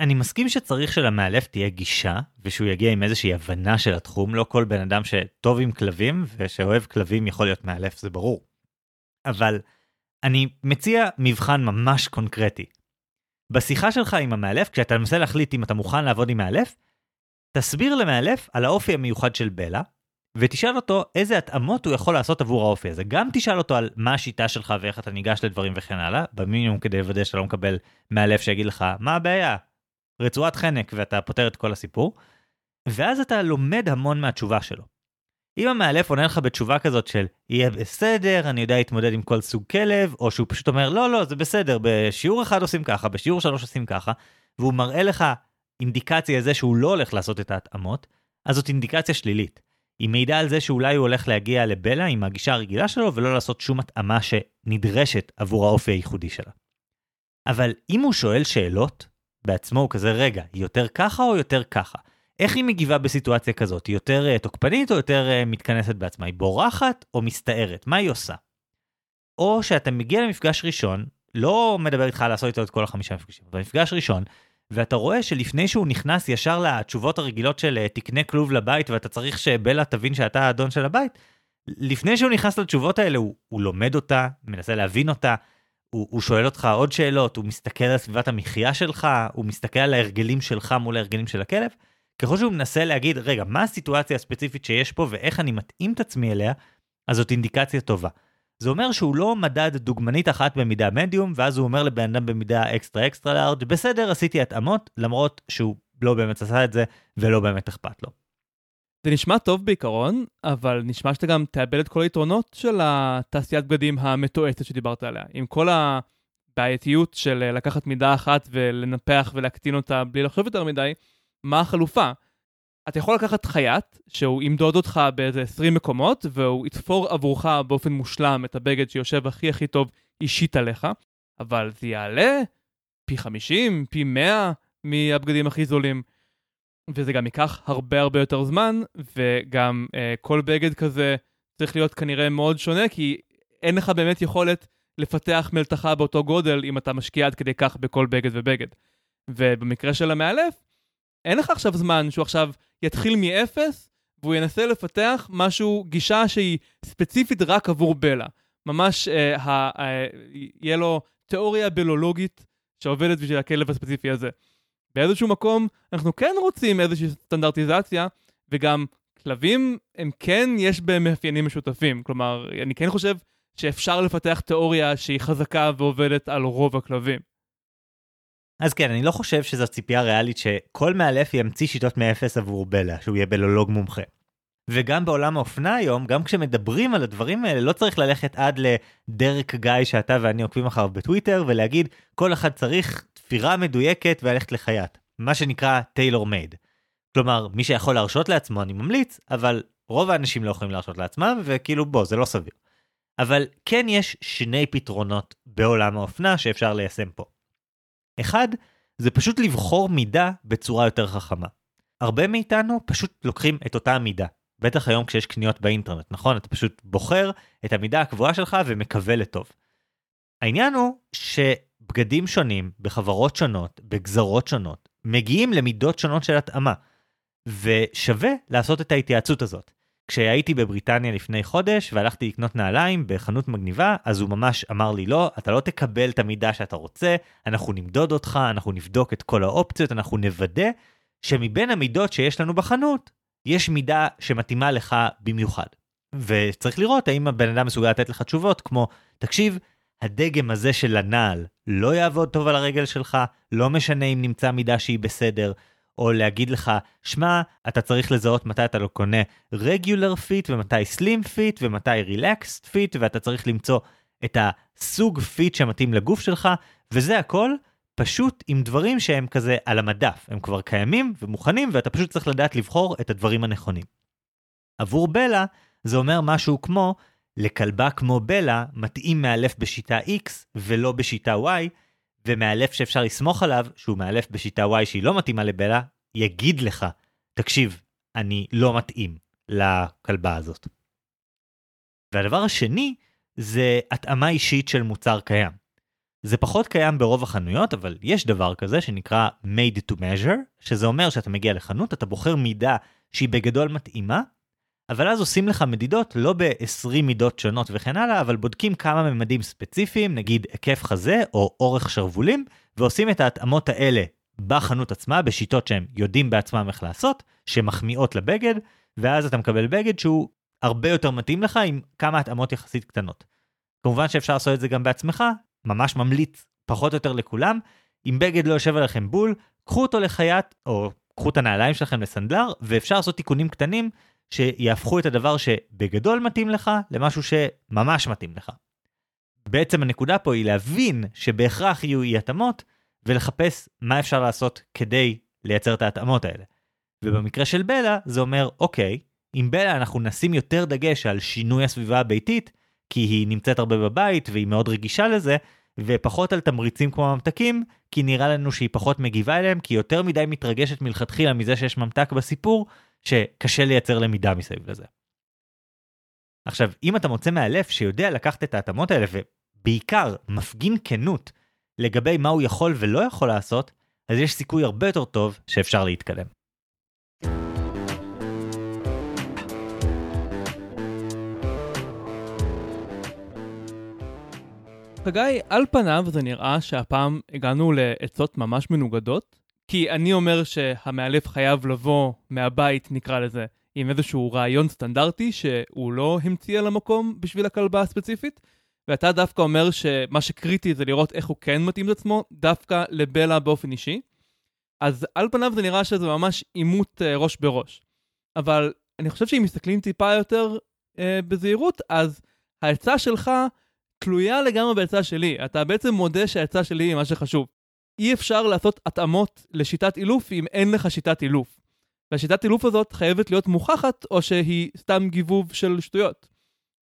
אני מסכים שצריך שלמאלף תהיה גישה, ושהוא יגיע עם איזושהי הבנה של התחום, לא כל בן אדם שטוב עם כלבים ושאוהב כלבים יכול להיות מאלף, זה ברור. אבל אני מציע מבחן ממש קונקרטי. בשיחה שלך עם המאלף, כשאתה מנסה להחליט אם אתה מוכן לעבוד עם מאלף, תסביר למאלף על האופי המיוחד של בלה, ותשאל אותו איזה התאמות הוא יכול לעשות עבור האופי הזה. גם תשאל אותו על מה השיטה שלך ואיך אתה ניגש לדברים וכן הלאה, במינימום כדי לוודא שאתה לא מקבל מאלף שיגיד לך, מה הבעיה? רצועת חנק ואתה פותר את כל הסיפור. ואז אתה לומד המון מהתשובה שלו. אם המאלף עונה לך בתשובה כזאת של יהיה בסדר, אני יודע להתמודד עם כל סוג כלב, או שהוא פשוט אומר לא, לא, זה בסדר, בשיעור אחד עושים ככה, בשיעור שלוש עושים ככה, והוא מראה לך אינדיקציה לזה שהוא לא הולך לעשות את ההתאמות, אז זאת אינדיקציה שלילית. היא מעידה על זה שאולי הוא הולך להגיע לבלה עם הגישה הרגילה שלו ולא לעשות שום התאמה שנדרשת עבור האופי הייחודי שלה. אבל אם הוא שואל שאלות, בעצמו הוא כזה רגע, יותר ככה או יותר ככה? איך היא מגיבה בסיטואציה כזאת? היא יותר uh, תוקפנית או יותר uh, מתכנסת בעצמה? היא בורחת או מסתערת? מה היא עושה? או שאתה מגיע למפגש ראשון, לא מדבר איתך לעשות איתו את כל החמישה מפגשים, אבל מפגש ראשון, ואתה רואה שלפני שהוא נכנס ישר לתשובות הרגילות של אה, תקנה כלוב לבית ואתה צריך שבלה תבין שאתה האדון של הבית, לפני שהוא נכנס לתשובות האלה הוא, הוא לומד אותה, מנסה להבין אותה, הוא, הוא שואל אותך עוד שאלות, הוא מסתכל על סביבת המחיה שלך, הוא מסתכל על ההרגלים שלך מול ההרגלים של הכלב. ככל שהוא מנסה להגיד, רגע, מה הסיטואציה הספציפית שיש פה ואיך אני מתאים את עצמי אליה, אז זאת אינדיקציה טובה. זה אומר שהוא לא מדד דוגמנית אחת במידה מדיום, ואז הוא אומר לבן אדם במידה אקסטרה אקסטרה לארג', בסדר, עשיתי התאמות, למרות שהוא לא באמת עשה את זה, ולא באמת אכפת לו. זה נשמע טוב בעיקרון, אבל נשמע שאתה גם תאבד את כל היתרונות של התעשיית בגדים המתועצת שדיברת עליה. עם כל הבעייתיות של לקחת מידה אחת ולנפח ולהקטין אותה בלי לחשוב יותר מדי, מה החלופה? אתה יכול לקחת חייט שהוא ימדוד אותך באיזה 20 מקומות והוא יתפור עבורך באופן מושלם את הבגד שיושב הכי הכי טוב אישית עליך, אבל זה יעלה פי 50, פי 100 מהבגדים הכי זולים. וזה גם ייקח הרבה הרבה יותר זמן, וגם אה, כל בגד כזה צריך להיות כנראה מאוד שונה, כי אין לך באמת יכולת לפתח מלתחה באותו גודל אם אתה משקיע עד כדי כך בכל בגד ובגד. ובמקרה של המאלף, אין לך עכשיו זמן שהוא עכשיו יתחיל מאפס, והוא ינסה לפתח משהו, גישה שהיא ספציפית רק עבור בלה. ממש אה, ה, אה, יהיה לו תיאוריה בילולוגית שעובדת בשביל הכלב הספציפי הזה. באיזשהו מקום אנחנו כן רוצים איזושהי סטנדרטיזציה, וגם כלבים הם כן, יש בהם מאפיינים משותפים. כלומר, אני כן חושב שאפשר לפתח תיאוריה שהיא חזקה ועובדת על רוב הכלבים. אז כן, אני לא חושב שזו ציפייה ריאלית שכל מאלף ימציא שיטות מאפס עבור בלה, שהוא יהיה בלולוג מומחה. וגם בעולם האופנה היום, גם כשמדברים על הדברים האלה, לא צריך ללכת עד לדרק גיא שאתה ואני עוקבים אחריו בטוויטר, ולהגיד, כל אחד צריך תפירה מדויקת וללכת לחייט. מה שנקרא טיילור מייד. כלומר, מי שיכול להרשות לעצמו, אני ממליץ, אבל רוב האנשים לא יכולים להרשות לעצמם, וכאילו, בוא, זה לא סביר. אבל כן יש שני פתרונות בעולם האופנה שאפשר ליישם פה. אחד, זה פשוט לבחור מידה בצורה יותר חכמה. הרבה מאיתנו פשוט לוקחים את אותה המידה. בטח היום כשיש קניות באינטרנט, נכון? אתה פשוט בוחר את המידה הקבועה שלך ומקווה לטוב. העניין הוא שבגדים שונים, בחברות שונות, בגזרות שונות, מגיעים למידות שונות של התאמה, ושווה לעשות את ההתייעצות הזאת. כשהייתי בבריטניה לפני חודש והלכתי לקנות נעליים בחנות מגניבה, אז הוא ממש אמר לי לא, אתה לא תקבל את המידה שאתה רוצה, אנחנו נמדוד אותך, אנחנו נבדוק את כל האופציות, אנחנו נוודא שמבין המידות שיש לנו בחנות, יש מידה שמתאימה לך במיוחד. וצריך לראות האם הבן אדם מסוגל לתת לך תשובות כמו, תקשיב, הדגם הזה של הנעל לא יעבוד טוב על הרגל שלך, לא משנה אם נמצא מידה שהיא בסדר, או להגיד לך, שמע, אתה צריך לזהות מתי אתה לא קונה regular fit ומתי slim fit ומתי relaxed fit, ואתה צריך למצוא את הסוג fit שמתאים לגוף שלך, וזה הכל פשוט עם דברים שהם כזה על המדף, הם כבר קיימים ומוכנים, ואתה פשוט צריך לדעת לבחור את הדברים הנכונים. עבור בלה, זה אומר משהו כמו, לכלבה כמו בלה מתאים מאלף בשיטה X ולא בשיטה Y, ומאלף שאפשר לסמוך עליו, שהוא מאלף בשיטה Y שהיא לא מתאימה לבלה, יגיד לך, תקשיב, אני לא מתאים לכלבה הזאת. והדבר השני, זה התאמה אישית של מוצר קיים. זה פחות קיים ברוב החנויות, אבל יש דבר כזה שנקרא made to measure, שזה אומר שאתה מגיע לחנות, אתה בוחר מידה שהיא בגדול מתאימה, אבל אז עושים לך מדידות לא ב-20 מידות שונות וכן הלאה, אבל בודקים כמה ממדים ספציפיים, נגיד היקף חזה או אורך שרוולים, ועושים את ההתאמות האלה בחנות עצמה, בשיטות שהם יודעים בעצמם איך לעשות, שמחמיאות לבגד, ואז אתה מקבל בגד שהוא הרבה יותר מתאים לך עם כמה התאמות יחסית קטנות. כמובן שאפשר לעשות את זה גם בעצמך, ממש ממליץ פחות או יותר לכולם, אם בגד לא יושב עליכם בול, קחו אותו לחייט, או קחו את הנעליים שלכם לסנדלר, ואפשר לעשות תיקונים קטנים שיהפכו את הדבר שבגדול מתאים לך למשהו שממש מתאים לך. בעצם הנקודה פה היא להבין שבהכרח יהיו אי התאמות ולחפש מה אפשר לעשות כדי לייצר את ההתאמות האלה. ובמקרה של בלה זה אומר אוקיי, עם בלה אנחנו נשים יותר דגש על שינוי הסביבה הביתית, כי היא נמצאת הרבה בבית והיא מאוד רגישה לזה, ופחות על תמריצים כמו ממתקים, כי נראה לנו שהיא פחות מגיבה אליהם, כי היא יותר מדי מתרגשת מלכתחילה מזה שיש ממתק בסיפור, שקשה לייצר למידה מסביב לזה. עכשיו, אם אתה מוצא מאלף שיודע לקחת את ההתאמות האלה ובעיקר מפגין כנות לגבי מה הוא יכול ולא יכול לעשות, אז יש סיכוי הרבה יותר טוב שאפשר להתקדם. חגי, על פניו זה נראה שהפעם הגענו לעצות ממש מנוגדות, כי אני אומר שהמאלף חייב לבוא מהבית, נקרא לזה, עם איזשהו רעיון סטנדרטי שהוא לא המציא על המקום בשביל הכלבה הספציפית, ואתה דווקא אומר שמה שקריטי זה לראות איך הוא כן מתאים את עצמו, דווקא לבלה באופן אישי. אז על פניו זה נראה שזה ממש עימות אה, ראש בראש. אבל אני חושב שאם מסתכלים טיפה יותר אה, בזהירות, אז העצה שלך תלויה לגמרי בעצה שלי. אתה בעצם מודה שהעצה שלי היא מה שחשוב. אי אפשר לעשות התאמות לשיטת אילוף אם אין לך שיטת אילוף. והשיטת אילוף הזאת חייבת להיות מוכחת, או שהיא סתם גיבוב של שטויות.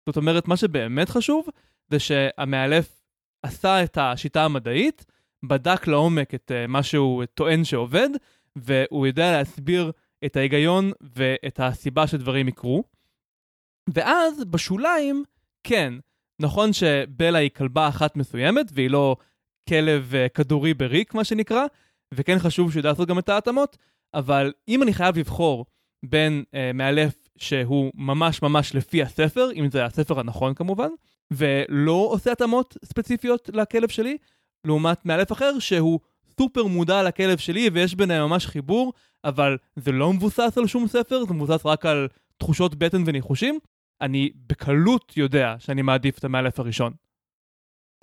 זאת אומרת, מה שבאמת חשוב, זה שהמאלף עשה את השיטה המדעית, בדק לעומק את uh, מה שהוא טוען שעובד, והוא יודע להסביר את ההיגיון ואת הסיבה שדברים יקרו. ואז, בשוליים, כן, נכון שבלה היא כלבה אחת מסוימת, והיא לא כלב uh, כדורי בריק, מה שנקרא, וכן חשוב שהוא ידע לעשות גם את ההתאמות, אבל אם אני חייב לבחור בין uh, מאלף שהוא ממש ממש לפי הספר, אם זה הספר הנכון כמובן, ולא עושה התאמות ספציפיות לכלב שלי, לעומת מאלף אחר שהוא סופר מודע לכלב שלי ויש ביניהם ממש חיבור, אבל זה לא מבוסס על שום ספר, זה מבוסס רק על תחושות בטן וניחושים, אני בקלות יודע שאני מעדיף את המאלף הראשון.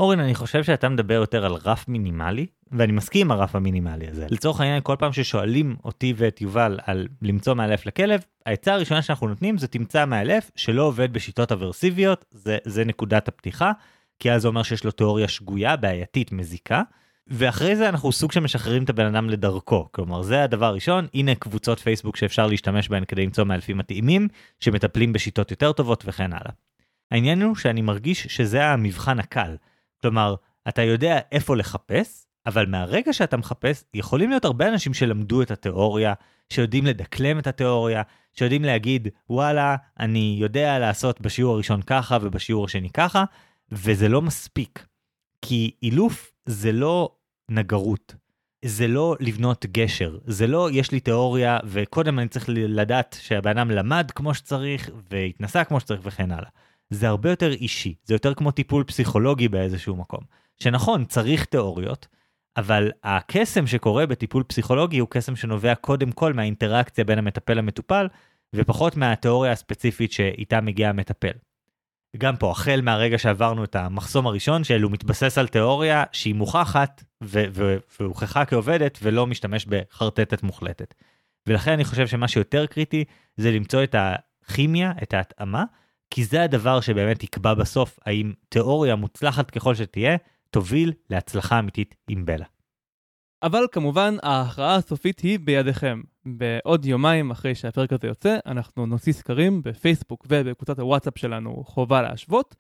אורן, אני חושב שאתה מדבר יותר על רף מינימלי, ואני מסכים עם הרף המינימלי הזה. לצורך העניין, כל פעם ששואלים אותי ואת יובל על למצוא מאלף לכלב, העצה הראשונה שאנחנו נותנים זה תמצא מאלף שלא עובד בשיטות אברסיביות, זה, זה נקודת הפתיחה, כי אז זה אומר שיש לו תיאוריה שגויה, בעייתית, מזיקה. ואחרי זה אנחנו סוג שמשחררים את הבן אדם לדרכו. כלומר, זה הדבר הראשון, הנה קבוצות פייסבוק שאפשר להשתמש בהן כדי למצוא מאלפים מתאימים, שמטפלים בשיטות יותר טובות וכן הלאה. העניין הוא שאני מרגיש שזה המבחן הקל. כלומר, אתה יודע איפה לחפש, אבל מהרגע שאתה מחפש, יכולים להיות הרבה אנשים שלמדו את התיאוריה, שיודעים לדקלם את התיאוריה, שיודעים להגיד, וואלה, אני יודע לעשות בשיעור הראשון ככה ובשיעור השני ככה, וזה לא מספיק. כי אילוף זה לא נגרות. זה לא לבנות גשר, זה לא יש לי תיאוריה וקודם אני צריך לדעת שהבן אדם למד כמו שצריך והתנסה כמו שצריך וכן הלאה. זה הרבה יותר אישי, זה יותר כמו טיפול פסיכולוגי באיזשהו מקום. שנכון, צריך תיאוריות, אבל הקסם שקורה בטיפול פסיכולוגי הוא קסם שנובע קודם כל מהאינטראקציה בין המטפל למטופל, ופחות מהתיאוריה הספציפית שאיתה מגיע המטפל. גם פה, החל מהרגע שעברנו את המחסום הראשון, שאלו מתבסס על תיאוריה שהיא מוכחת והוכחה כעובדת ולא משתמש בחרטטת מוחלטת. ולכן אני חושב שמה שיותר קריטי זה למצוא את הכימיה, את ההתאמה, כי זה הדבר שבאמת יקבע בסוף האם תיאוריה מוצלחת ככל שתהיה, תוביל להצלחה אמיתית עם בלה. אבל כמובן ההכרעה הסופית היא בידיכם. בעוד יומיים אחרי שהפרק הזה יוצא, אנחנו נוציא סקרים בפייסבוק ובקבוצת הוואטסאפ שלנו חובה להשוות,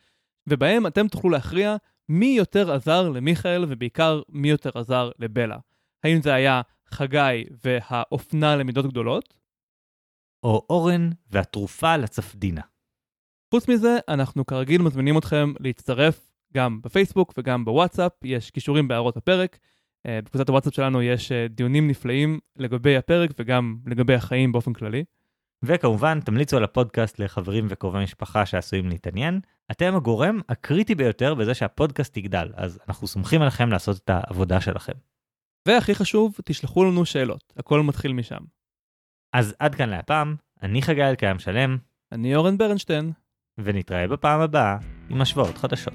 ובהם אתם תוכלו להכריע מי יותר עזר למיכאל ובעיקר מי יותר עזר לבלה. האם זה היה חגי והאופנה למידות גדולות? או אורן והתרופה לצפדינה. חוץ מזה, אנחנו כרגיל מזמינים אתכם להצטרף גם בפייסבוק וגם בוואטסאפ, יש קישורים בהערות הפרק. אה, בקבוצת הוואטסאפ שלנו יש אה, דיונים נפלאים לגבי הפרק וגם לגבי החיים באופן כללי. וכמובן, תמליצו על הפודקאסט לחברים וקרובי משפחה שעשויים להתעניין. אתם הגורם הקריטי ביותר בזה שהפודקאסט יגדל, אז אנחנו סומכים עליכם לעשות את העבודה שלכם. והכי חשוב, תשלחו לנו שאלות, הכל מתחיל משם. אז עד כאן להפעם, אני חגי אלקיים שלם. אני אורן ברנשטיין. ונתראה בפעם הבאה עם השוואות חדשות.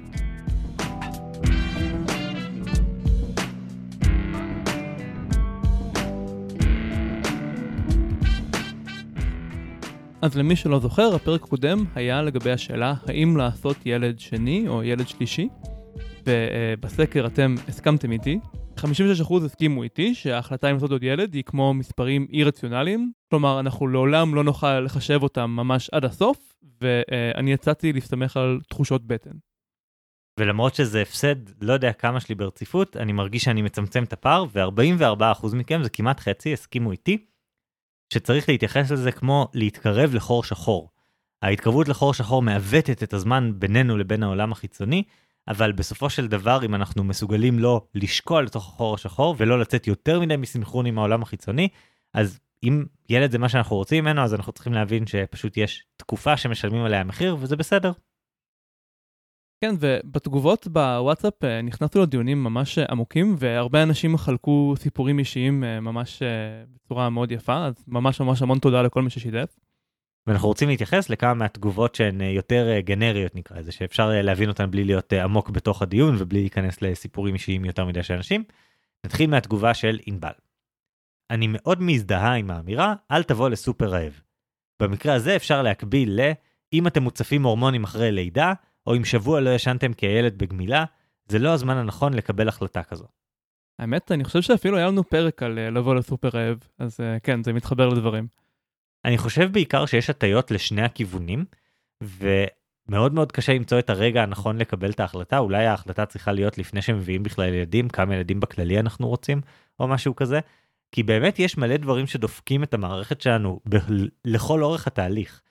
אז למי שלא זוכר, הפרק הקודם היה לגבי השאלה האם לעשות ילד שני או ילד שלישי, ובסקר אתם הסכמתם איתי. 56% הסכימו איתי שההחלטה אם לעשות עוד ילד היא כמו מספרים אי רציונליים, כלומר אנחנו לעולם לא נוכל לחשב אותם ממש עד הסוף, ואני יצאתי להסתמך על תחושות בטן. ולמרות שזה הפסד לא יודע כמה שלי ברציפות, אני מרגיש שאני מצמצם את הפער, ו-44% מכם, זה כמעט חצי, הסכימו איתי, שצריך להתייחס לזה כמו להתקרב לחור שחור. ההתקרבות לחור שחור מעוותת את הזמן בינינו לבין העולם החיצוני, אבל בסופו של דבר, אם אנחנו מסוגלים לא לשקוע לתוך החור השחור ולא לצאת יותר מדי מסנכרון עם העולם החיצוני, אז אם ילד זה מה שאנחנו רוצים ממנו, אז אנחנו צריכים להבין שפשוט יש תקופה שמשלמים עליה מחיר, וזה בסדר. כן, ובתגובות בוואטסאפ אה, נכנסנו לדיונים ממש עמוקים, והרבה אנשים חלקו סיפורים אישיים אה, ממש אה, בצורה מאוד יפה, אז ממש ממש המון תודה לכל מי ששיתף. ואנחנו רוצים להתייחס לכמה מהתגובות שהן יותר גנריות נקרא לזה, שאפשר להבין אותן בלי להיות עמוק בתוך הדיון ובלי להיכנס לסיפורים אישיים יותר מדי של אנשים. נתחיל מהתגובה של ענבל. אני מאוד מזדהה עם האמירה, אל תבוא לסופר רעב. במקרה הזה אפשר להקביל ל, אם אתם מוצפים הורמונים אחרי לידה, או אם שבוע לא ישנתם כילד בגמילה, זה לא הזמן הנכון לקבל החלטה כזו. האמת, אני חושב שאפילו היה לנו פרק על לבוא לסופר רעב, אז כן, זה מתחבר לדברים. אני חושב בעיקר שיש הטיות לשני הכיוונים, ומאוד מאוד קשה למצוא את הרגע הנכון לקבל את ההחלטה, אולי ההחלטה צריכה להיות לפני שמביאים בכלל ילדים, כמה ילדים בכללי אנחנו רוצים, או משהו כזה, כי באמת יש מלא דברים שדופקים את המערכת שלנו ב- לכל אורך התהליך.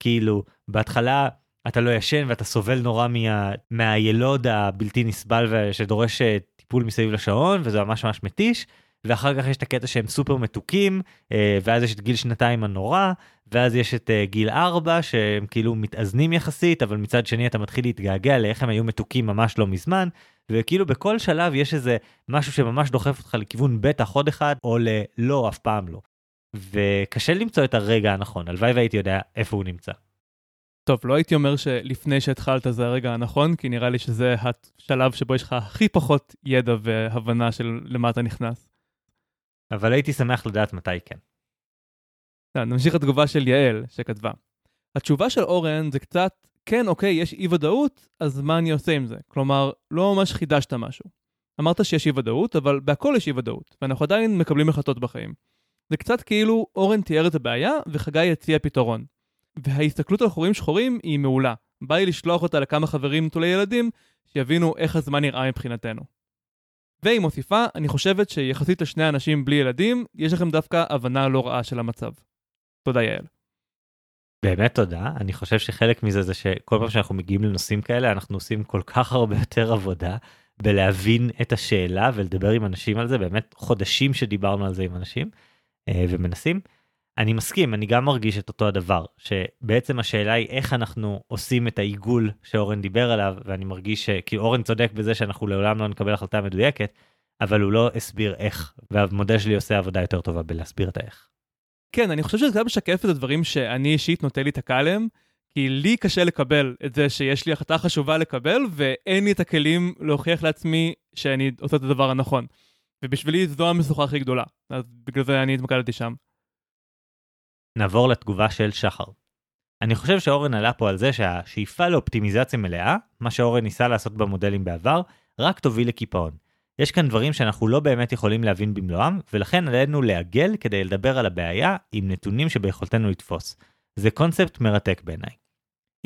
כאילו, בהתחלה אתה לא ישן ואתה סובל נורא מה, מהילוד הבלתי נסבל שדורש אה, טיפול מסביב לשעון, וזה ממש ממש מתיש. ואחר כך יש את הקטע שהם סופר מתוקים, אה, ואז יש את גיל שנתיים הנורא, ואז יש את אה, גיל ארבע שהם כאילו מתאזנים יחסית, אבל מצד שני אתה מתחיל להתגעגע לאיך הם היו מתוקים ממש לא מזמן, וכאילו בכל שלב יש איזה משהו שממש דוחף אותך לכיוון בטח עוד אחד, או ללא, אף פעם לא. וקשה למצוא את הרגע הנכון, הלוואי והייתי יודע איפה הוא נמצא. טוב, לא הייתי אומר שלפני שהתחלת זה הרגע הנכון, כי נראה לי שזה השלב שבו יש לך הכי פחות ידע והבנה של למה אתה נכנס. אבל הייתי שמח לדעת מתי כן. נמשיך לתגובה של יעל, שכתבה. התשובה של אורן זה קצת, כן, אוקיי, יש אי ודאות, אז מה אני עושה עם זה? כלומר, לא ממש חידשת משהו. אמרת שיש אי ודאות, אבל בהכל יש אי ודאות, ואנחנו עדיין מקבלים החלטות בחיים. זה קצת כאילו אורן תיאר את הבעיה וחגי הציע פתרון. וההסתכלות על חורים שחורים היא מעולה. בא לי לשלוח אותה לכמה חברים נטולי ילדים, שיבינו איך הזמן נראה מבחינתנו. והיא מוסיפה, אני חושבת שיחסית לשני אנשים בלי ילדים, יש לכם דווקא הבנה לא רעה של המצב. תודה יעל. באמת תודה, אני חושב שחלק מזה זה שכל פעם שאנחנו מגיעים לנושאים כאלה אנחנו עושים כל כך הרבה יותר עבודה בלהבין את השאלה ולדבר עם אנשים על זה, באמת חודשים שדיברנו על זה עם אנשים אה, ומנסים. אני מסכים, אני גם מרגיש את אותו הדבר, שבעצם השאלה היא איך אנחנו עושים את העיגול שאורן דיבר עליו, ואני מרגיש כי אורן צודק בזה שאנחנו לעולם לא נקבל החלטה מדויקת, אבל הוא לא הסביר איך, והמודל שלי עושה עבודה יותר טובה בלהסביר את האיך. כן, אני חושב שזה גם משקף את הדברים שאני אישית נוטה להיתקע עליהם, כי לי קשה לקבל את זה שיש לי החלטה חשובה לקבל, ואין לי את הכלים להוכיח לעצמי שאני עושה את הדבר הנכון. ובשבילי זו המשוכה הכי גדולה, אז בגלל זה אני התמקדתי שם. נעבור לתגובה של שחר. אני חושב שאורן עלה פה על זה שהשאיפה לאופטימיזציה מלאה, מה שאורן ניסה לעשות במודלים בעבר, רק תוביל לקיפאון. יש כאן דברים שאנחנו לא באמת יכולים להבין במלואם, ולכן עלינו לעגל כדי לדבר על הבעיה עם נתונים שביכולתנו לתפוס. זה קונספט מרתק בעיניי.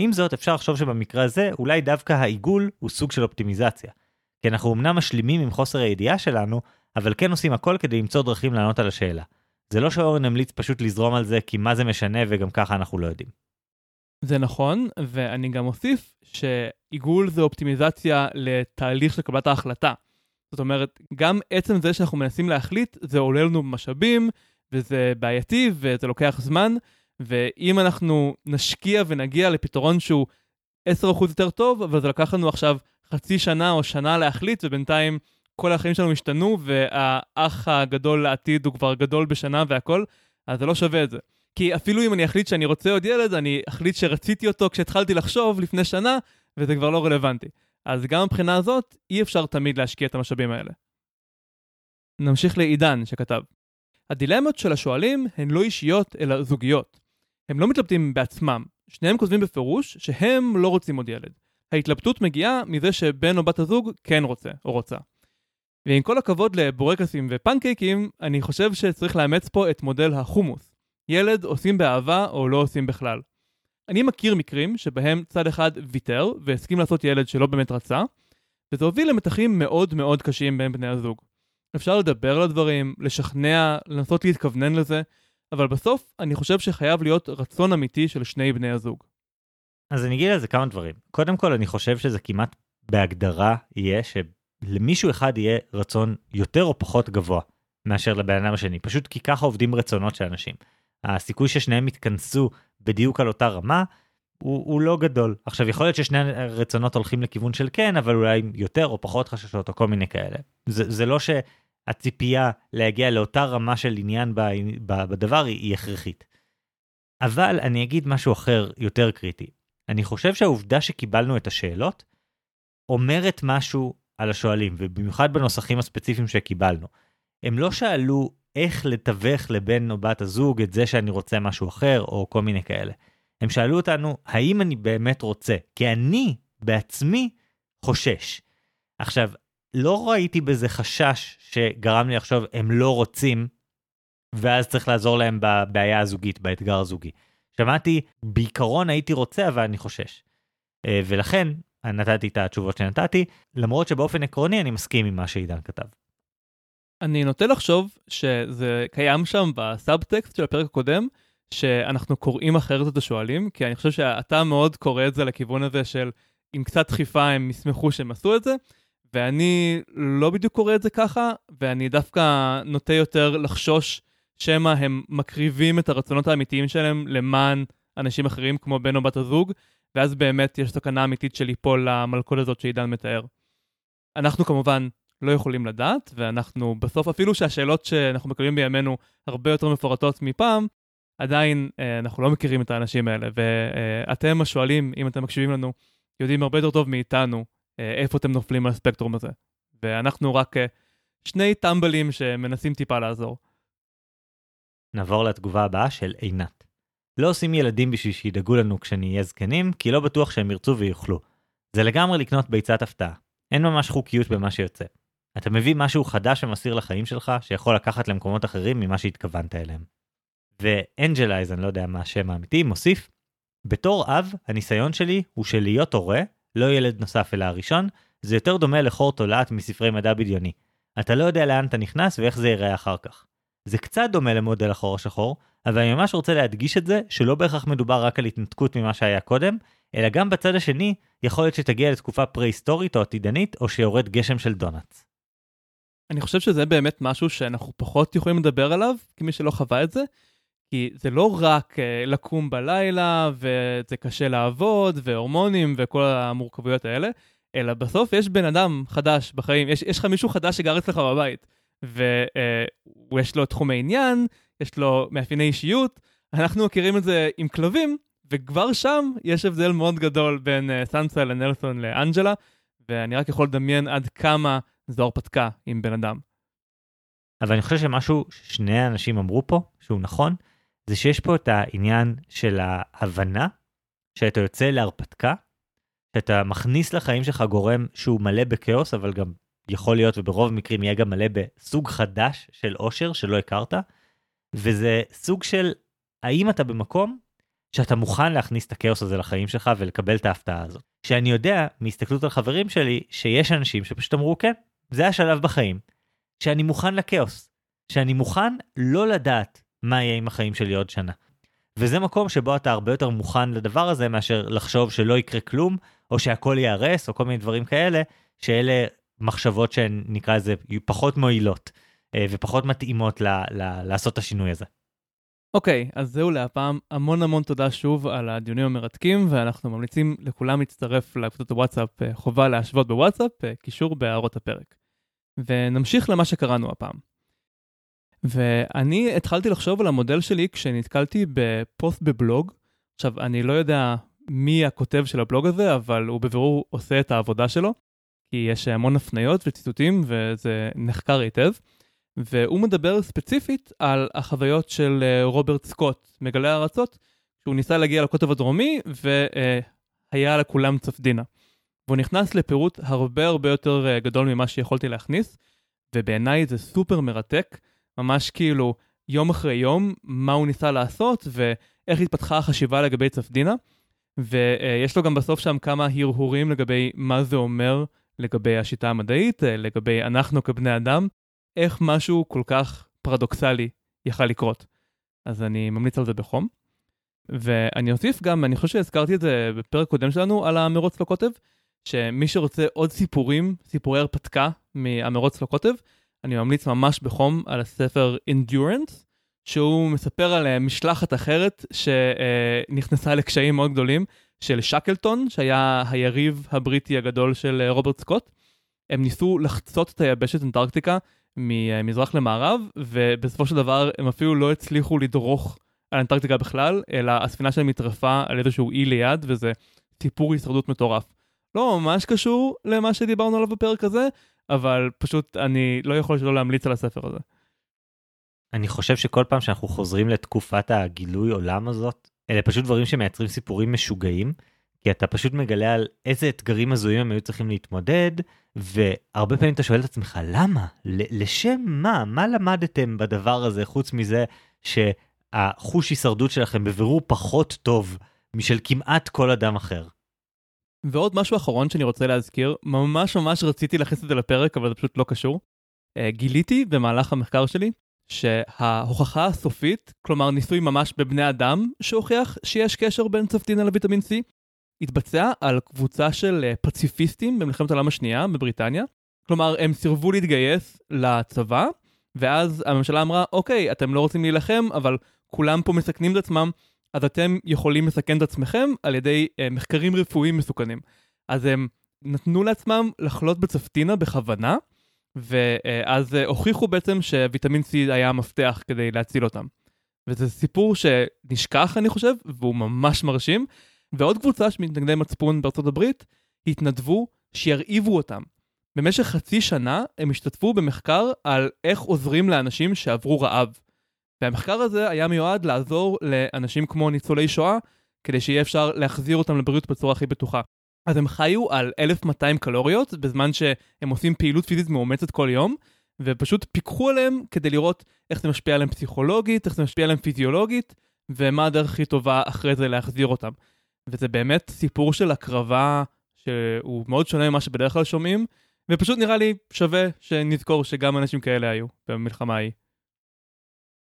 עם זאת, אפשר לחשוב שבמקרה הזה, אולי דווקא העיגול הוא סוג של אופטימיזציה. כי אנחנו אמנם משלימים עם חוסר הידיעה שלנו, אבל כן עושים הכל כדי למצוא דרכים לענות על השאלה. זה לא שאורן המליץ פשוט לזרום על זה כי מה זה משנה וגם ככה אנחנו לא יודעים. זה נכון, ואני גם אוסיף שעיגול זה אופטימיזציה לתהליך של קבלת ההחלטה. זאת אומרת, גם עצם זה שאנחנו מנסים להחליט, זה עולה לנו משאבים, וזה בעייתי, וזה לוקח זמן, ואם אנחנו נשקיע ונגיע לפתרון שהוא 10% יותר טוב, אבל זה לקח לנו עכשיו חצי שנה או שנה להחליט, ובינתיים כל החיים שלנו השתנו, והאח הגדול לעתיד הוא כבר גדול בשנה והכל, אז זה לא שווה את זה. כי אפילו אם אני אחליט שאני רוצה עוד ילד, אני אחליט שרציתי אותו כשהתחלתי לחשוב לפני שנה, וזה כבר לא רלוונטי. אז גם מבחינה הזאת, אי אפשר תמיד להשקיע את המשאבים האלה. נמשיך לעידן שכתב: הדילמות של השואלים הן לא אישיות אלא זוגיות. הם לא מתלבטים בעצמם, שניהם כותבים בפירוש שהם לא רוצים עוד ילד. ההתלבטות מגיעה מזה שבן או בת הזוג כן רוצה או רוצה. ועם כל הכבוד לבורקסים ופנקייקים, אני חושב שצריך לאמץ פה את מודל החומוס. ילד עושים באהבה או לא עושים בכלל. אני מכיר מקרים שבהם צד אחד ויתר והסכים לעשות ילד שלא באמת רצה, וזה הוביל למתחים מאוד מאוד קשים בין בני הזוג. אפשר לדבר על הדברים, לשכנע, לנסות להתכוונן לזה, אבל בסוף אני חושב שחייב להיות רצון אמיתי של שני בני הזוג. אז אני אגיד על זה כמה דברים. קודם כל, אני חושב שזה כמעט בהגדרה יהיה שלמישהו אחד יהיה רצון יותר או פחות גבוה מאשר לבן אדם השני, פשוט כי ככה עובדים רצונות של אנשים. הסיכוי ששניהם יתכנסו בדיוק על אותה רמה הוא, הוא לא גדול. עכשיו יכול להיות ששני רצונות הולכים לכיוון של כן, אבל אולי יותר או פחות חששות או כל מיני כאלה. זה, זה לא שהציפייה להגיע לאותה רמה של עניין ב, ב, בדבר היא, היא הכרחית. אבל אני אגיד משהו אחר יותר קריטי. אני חושב שהעובדה שקיבלנו את השאלות אומרת משהו על השואלים, ובמיוחד בנוסחים הספציפיים שקיבלנו. הם לא שאלו איך לתווך לבן או בת הזוג את זה שאני רוצה משהו אחר, או כל מיני כאלה. הם שאלו אותנו, האם אני באמת רוצה? כי אני בעצמי חושש. עכשיו, לא ראיתי בזה חשש שגרם לי לחשוב, הם לא רוצים, ואז צריך לעזור להם בבעיה הזוגית, באתגר הזוגי. שמעתי, בעיקרון הייתי רוצה, אבל אני חושש. אה, ולכן, נתתי את התשובות שנתתי, למרות שבאופן עקרוני אני מסכים עם מה שעידן כתב. אני נוטה לחשוב שזה קיים שם בסאבטקסט של הפרק הקודם, שאנחנו קוראים אחרת את השואלים, כי אני חושב שאתה מאוד קורא את זה לכיוון הזה של עם קצת דחיפה הם ישמחו שהם עשו את זה, ואני לא בדיוק קורא את זה ככה, ואני דווקא נוטה יותר לחשוש שמא הם מקריבים את הרצונות האמיתיים שלהם למען אנשים אחרים כמו בן או בת הזוג, ואז באמת יש סכנה אמיתית של ליפול למלכוד הזאת שעידן מתאר. אנחנו כמובן לא יכולים לדעת, ואנחנו בסוף, אפילו שהשאלות שאנחנו מקבלים בימינו הרבה יותר מפורטות מפעם, עדיין אה, אנחנו לא מכירים את האנשים האלה, ואתם השואלים, אם אתם מקשיבים לנו, יודעים הרבה יותר טוב מאיתנו אה, איפה אתם נופלים על הספקטרום הזה. ואנחנו רק אה, שני טמבלים שמנסים טיפה לעזור. נעבור לתגובה הבאה של עינת. לא עושים ילדים בשביל שידאגו לנו כשנהיה זקנים, כי לא בטוח שהם ירצו ויוכלו. זה לגמרי לקנות ביצת הפתעה. אין ממש חוקיות במה שיוצא. אתה מביא משהו חדש ומסעיר לחיים שלך, שיכול לקחת למקומות אחרים ממה שהתכוונת אליהם. ואנג'לייז, אני לא יודע מה השם האמיתי, מוסיף, בתור אב, הניסיון שלי הוא שלהיות הורה, לא ילד נוסף אלא הראשון, זה יותר דומה לחור תולעת מספרי מדע בדיוני. אתה לא יודע לאן אתה נכנס ואיך זה ייראה אחר כך. זה קצת דומה למודל החור השחור, אבל אני ממש רוצה להדגיש את זה שלא בהכרח מדובר רק על התנתקות ממה שהיה קודם, אלא גם בצד השני, יכול להיות שתגיע לתקופה פרה-היסטורית או עתידנית, או שיורד גשם של דונלדס. אני חושב שזה באמת משהו שאנחנו פחות יכולים לדבר עליו, כמי שלא חווה את זה, כי זה לא רק uh, לקום בלילה, וזה קשה לעבוד, והורמונים וכל המורכבויות האלה, אלא בסוף יש בן אדם חדש בחיים, יש, יש לך מישהו חדש שגר אצלך בבית, ויש uh, לו תחומי עניין, יש לו מאפייני אישיות, אנחנו מכירים את זה עם כלבים, וכבר שם יש הבדל מאוד גדול בין uh, סנסה לנלסון לאנג'לה, ואני רק יכול לדמיין עד כמה זו הרפתקה עם בן אדם. אבל אני חושב שמשהו ששני האנשים אמרו פה, שהוא נכון, זה שיש פה את העניין של ההבנה שאתה יוצא להרפתקה, שאתה מכניס לחיים שלך גורם שהוא מלא בכאוס, אבל גם יכול להיות, וברוב המקרים יהיה גם מלא בסוג חדש של אושר שלא הכרת, וזה סוג של האם אתה במקום שאתה מוכן להכניס את הכאוס הזה לחיים שלך ולקבל את ההפתעה הזאת. שאני יודע מהסתכלות על חברים שלי שיש אנשים שפשוט אמרו כן, זה השלב בחיים, שאני מוכן לכאוס, שאני מוכן לא לדעת מה יהיה עם החיים שלי עוד שנה. וזה מקום שבו אתה הרבה יותר מוכן לדבר הזה מאשר לחשוב שלא יקרה כלום, או שהכל ייהרס, או כל מיני דברים כאלה, שאלה מחשבות שהן נקרא לזה פחות מועילות, ופחות מתאימות ל- ל- לעשות את השינוי הזה. אוקיי, okay, אז זהו להפעם. המון המון תודה שוב על הדיונים המרתקים, ואנחנו ממליצים לכולם להצטרף לקבוצות הוואטסאפ אה, חובה להשוות בוואטסאפ, אה, קישור בהערות הפרק. ונמשיך למה שקראנו הפעם. ואני התחלתי לחשוב על המודל שלי כשנתקלתי בפוסט בבלוג. עכשיו, אני לא יודע מי הכותב של הבלוג הזה, אבל הוא בבירור עושה את העבודה שלו, כי יש המון הפניות וציטוטים וזה נחקר היטב. והוא מדבר ספציפית על החוויות של אה, רוברט סקוט, מגלה ארצות, שהוא ניסה להגיע לקוטב הדרומי והיה לכולם צפדינה. והוא נכנס לפירוט הרבה הרבה יותר אה, גדול ממה שיכולתי להכניס, ובעיניי זה סופר מרתק, ממש כאילו יום אחרי יום, מה הוא ניסה לעשות ואיך התפתחה החשיבה לגבי צפדינה. ויש לו גם בסוף שם כמה הרהורים לגבי מה זה אומר לגבי השיטה המדעית, אה, לגבי אנחנו כבני אדם, איך משהו כל כך פרדוקסלי יכל לקרות. אז אני ממליץ על זה בחום. ואני אוסיף גם, אני חושב שהזכרתי את זה בפרק קודם שלנו על המרוץ לקוטב, שמי שרוצה עוד סיפורים, סיפורי הרפתקה מהמרוץ לקוטב, אני ממליץ ממש בחום על הספר Endurance, שהוא מספר על אה, משלחת אחרת שנכנסה לקשיים מאוד גדולים של שקלטון, שהיה היריב הבריטי הגדול של אה, רוברט סקוט. הם ניסו לחצות את היבשת אנטרקטיקה ממזרח למערב, ובסופו של דבר הם אפילו לא הצליחו לדרוך על אנטרקטיקה בכלל, אלא הספינה שלהם נטרפה על איזשהו אי ליד, וזה סיפור הישרדות מטורף. לא ממש קשור למה שדיברנו עליו בפרק הזה, אבל פשוט אני לא יכול שלא להמליץ על הספר הזה. אני חושב שכל פעם שאנחנו חוזרים לתקופת הגילוי עולם הזאת, אלה פשוט דברים שמייצרים סיפורים משוגעים, כי אתה פשוט מגלה על איזה אתגרים הזויים הם היו צריכים להתמודד, והרבה פעמים אתה שואל את עצמך, למה? לשם מה? מה למדתם בדבר הזה, חוץ מזה שהחוש הישרדות שלכם בבירור פחות טוב משל כמעט כל אדם אחר? ועוד משהו אחרון שאני רוצה להזכיר, ממש ממש רציתי להכניס את זה לפרק, אבל זה פשוט לא קשור. Uh, גיליתי במהלך המחקר שלי שההוכחה הסופית, כלומר ניסוי ממש בבני אדם, שהוכיח שיש קשר בין צפטינה לוויטמין C, התבצע על קבוצה של uh, פציפיסטים במלחמת העולם השנייה בבריטניה. כלומר, הם סירבו להתגייס לצבא, ואז הממשלה אמרה, אוקיי, אתם לא רוצים להילחם, אבל כולם פה מסכנים את עצמם, אז אתם יכולים לסכן את עצמכם על ידי uh, מחקרים רפואיים מסוכנים. אז הם נתנו לעצמם לחלות בצפטינה בכוונה, ואז uh, הוכיחו בעצם שוויטמין C היה המפתח כדי להציל אותם. וזה סיפור שנשכח אני חושב, והוא ממש מרשים. ועוד קבוצה של מתנגדי מצפון בארצות הברית התנדבו שירעיבו אותם. במשך חצי שנה הם השתתפו במחקר על איך עוזרים לאנשים שעברו רעב. והמחקר הזה היה מיועד לעזור לאנשים כמו ניצולי שואה, כדי שיהיה אפשר להחזיר אותם לבריאות בצורה הכי בטוחה. אז הם חיו על 1200 קלוריות בזמן שהם עושים פעילות פיזית מאומצת כל יום, ופשוט פיקחו עליהם כדי לראות איך זה משפיע עליהם פסיכולוגית, איך זה משפיע עליהם פיזיולוגית, ומה הדרך הכי טובה אחרי זה להחזיר אותם. וזה באמת סיפור של הקרבה שהוא מאוד שונה ממה שבדרך כלל שומעים, ופשוט נראה לי שווה שנזכור שגם אנשים כאלה היו במלחמה ההיא.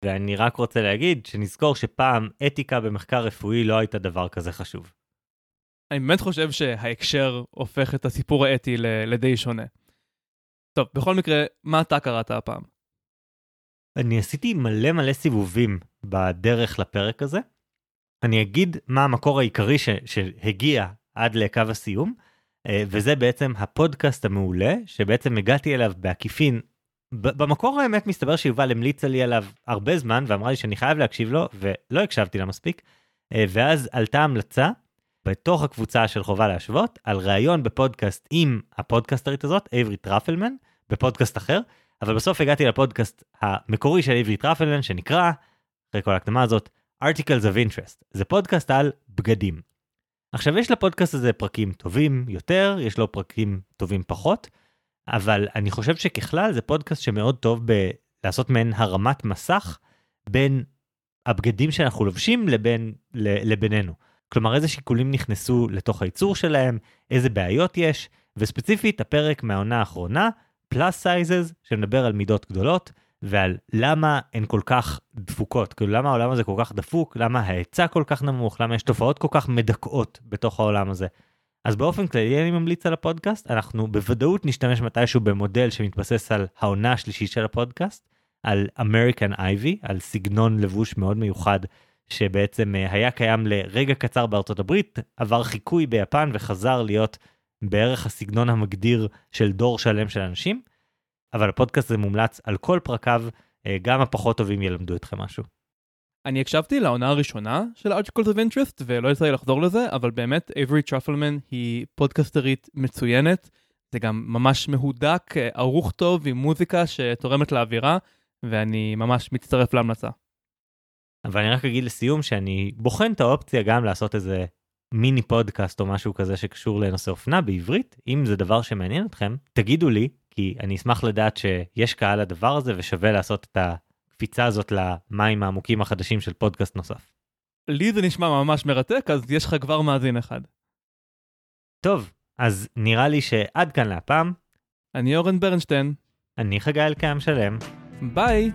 ואני רק רוצה להגיד שנזכור שפעם אתיקה במחקר רפואי לא הייתה דבר כזה חשוב. אני באמת חושב שההקשר הופך את הסיפור האתי לדי שונה. טוב, בכל מקרה, מה אתה קראת הפעם? אני עשיתי מלא מלא סיבובים בדרך לפרק הזה. אני אגיד מה המקור העיקרי ש- שהגיע עד לקו הסיום, אה, וזה בעצם הפודקאסט המעולה, שבעצם הגעתי אליו בעקיפין. במקור האמת מסתבר שיובל המליצה לי עליו הרבה זמן ואמרה לי שאני חייב להקשיב לו ולא הקשבתי לה מספיק אה, ואז עלתה המלצה בתוך הקבוצה של חובה להשוות על ראיון בפודקאסט עם הפודקאסטרית הזאת עברי טרפלמן בפודקאסט אחר אבל בסוף הגעתי לפודקאסט המקורי של עברי טרפלמן שנקרא אחרי כל ההקדמה הזאת Articles of Interest זה פודקאסט על בגדים. עכשיו יש לפודקאסט הזה פרקים טובים יותר יש לו פרקים טובים פחות אבל אני חושב שככלל זה פודקאסט שמאוד טוב בלעשות מעין הרמת מסך בין הבגדים שאנחנו לובשים לבין לבינינו. כלומר איזה שיקולים נכנסו לתוך הייצור שלהם, איזה בעיות יש, וספציפית הפרק מהעונה האחרונה, plus sizes, שמדבר על מידות גדולות, ועל למה הן כל כך דפוקות, כאילו למה העולם הזה כל כך דפוק, למה ההיצע כל כך נמוך, למה יש תופעות כל כך מדכאות בתוך העולם הזה. אז באופן כללי אני ממליץ על הפודקאסט, אנחנו בוודאות נשתמש מתישהו במודל שמתבסס על העונה השלישית של הפודקאסט, על American Ivy, על סגנון לבוש מאוד מיוחד שבעצם אה, היה קיים לרגע קצר בארצות הברית, עבר חיקוי ביפן וחזר להיות בערך הסגנון המגדיר של דור שלם של אנשים. אבל הפודקאסט הזה מומלץ על כל פרקיו, אה, גם הפחות טובים ילמדו אתכם משהו. אני הקשבתי לעונה הראשונה של Articles of Interest ולא יצא לי לחזור לזה, אבל באמת אייברי טרפלמן היא פודקסטרית מצוינת. זה גם ממש מהודק, אה, ערוך טוב עם מוזיקה שתורמת לאווירה, ואני ממש מצטרף להמלצה. אבל אני רק אגיד לסיום שאני בוחן את האופציה גם לעשות איזה מיני פודקאסט או משהו כזה שקשור לנושא אופנה בעברית. אם זה דבר שמעניין אתכם, תגידו לי, כי אני אשמח לדעת שיש קהל לדבר הזה ושווה לעשות את הקפיצה הזאת למים העמוקים החדשים של פודקאסט נוסף. לי זה נשמע ממש מרתק, אז יש לך כבר מאזין אחד. טוב, אז נראה לי שעד כאן להפעם. אני אורן ברנשטיין. אני חגי אלקיים שלם. ביי.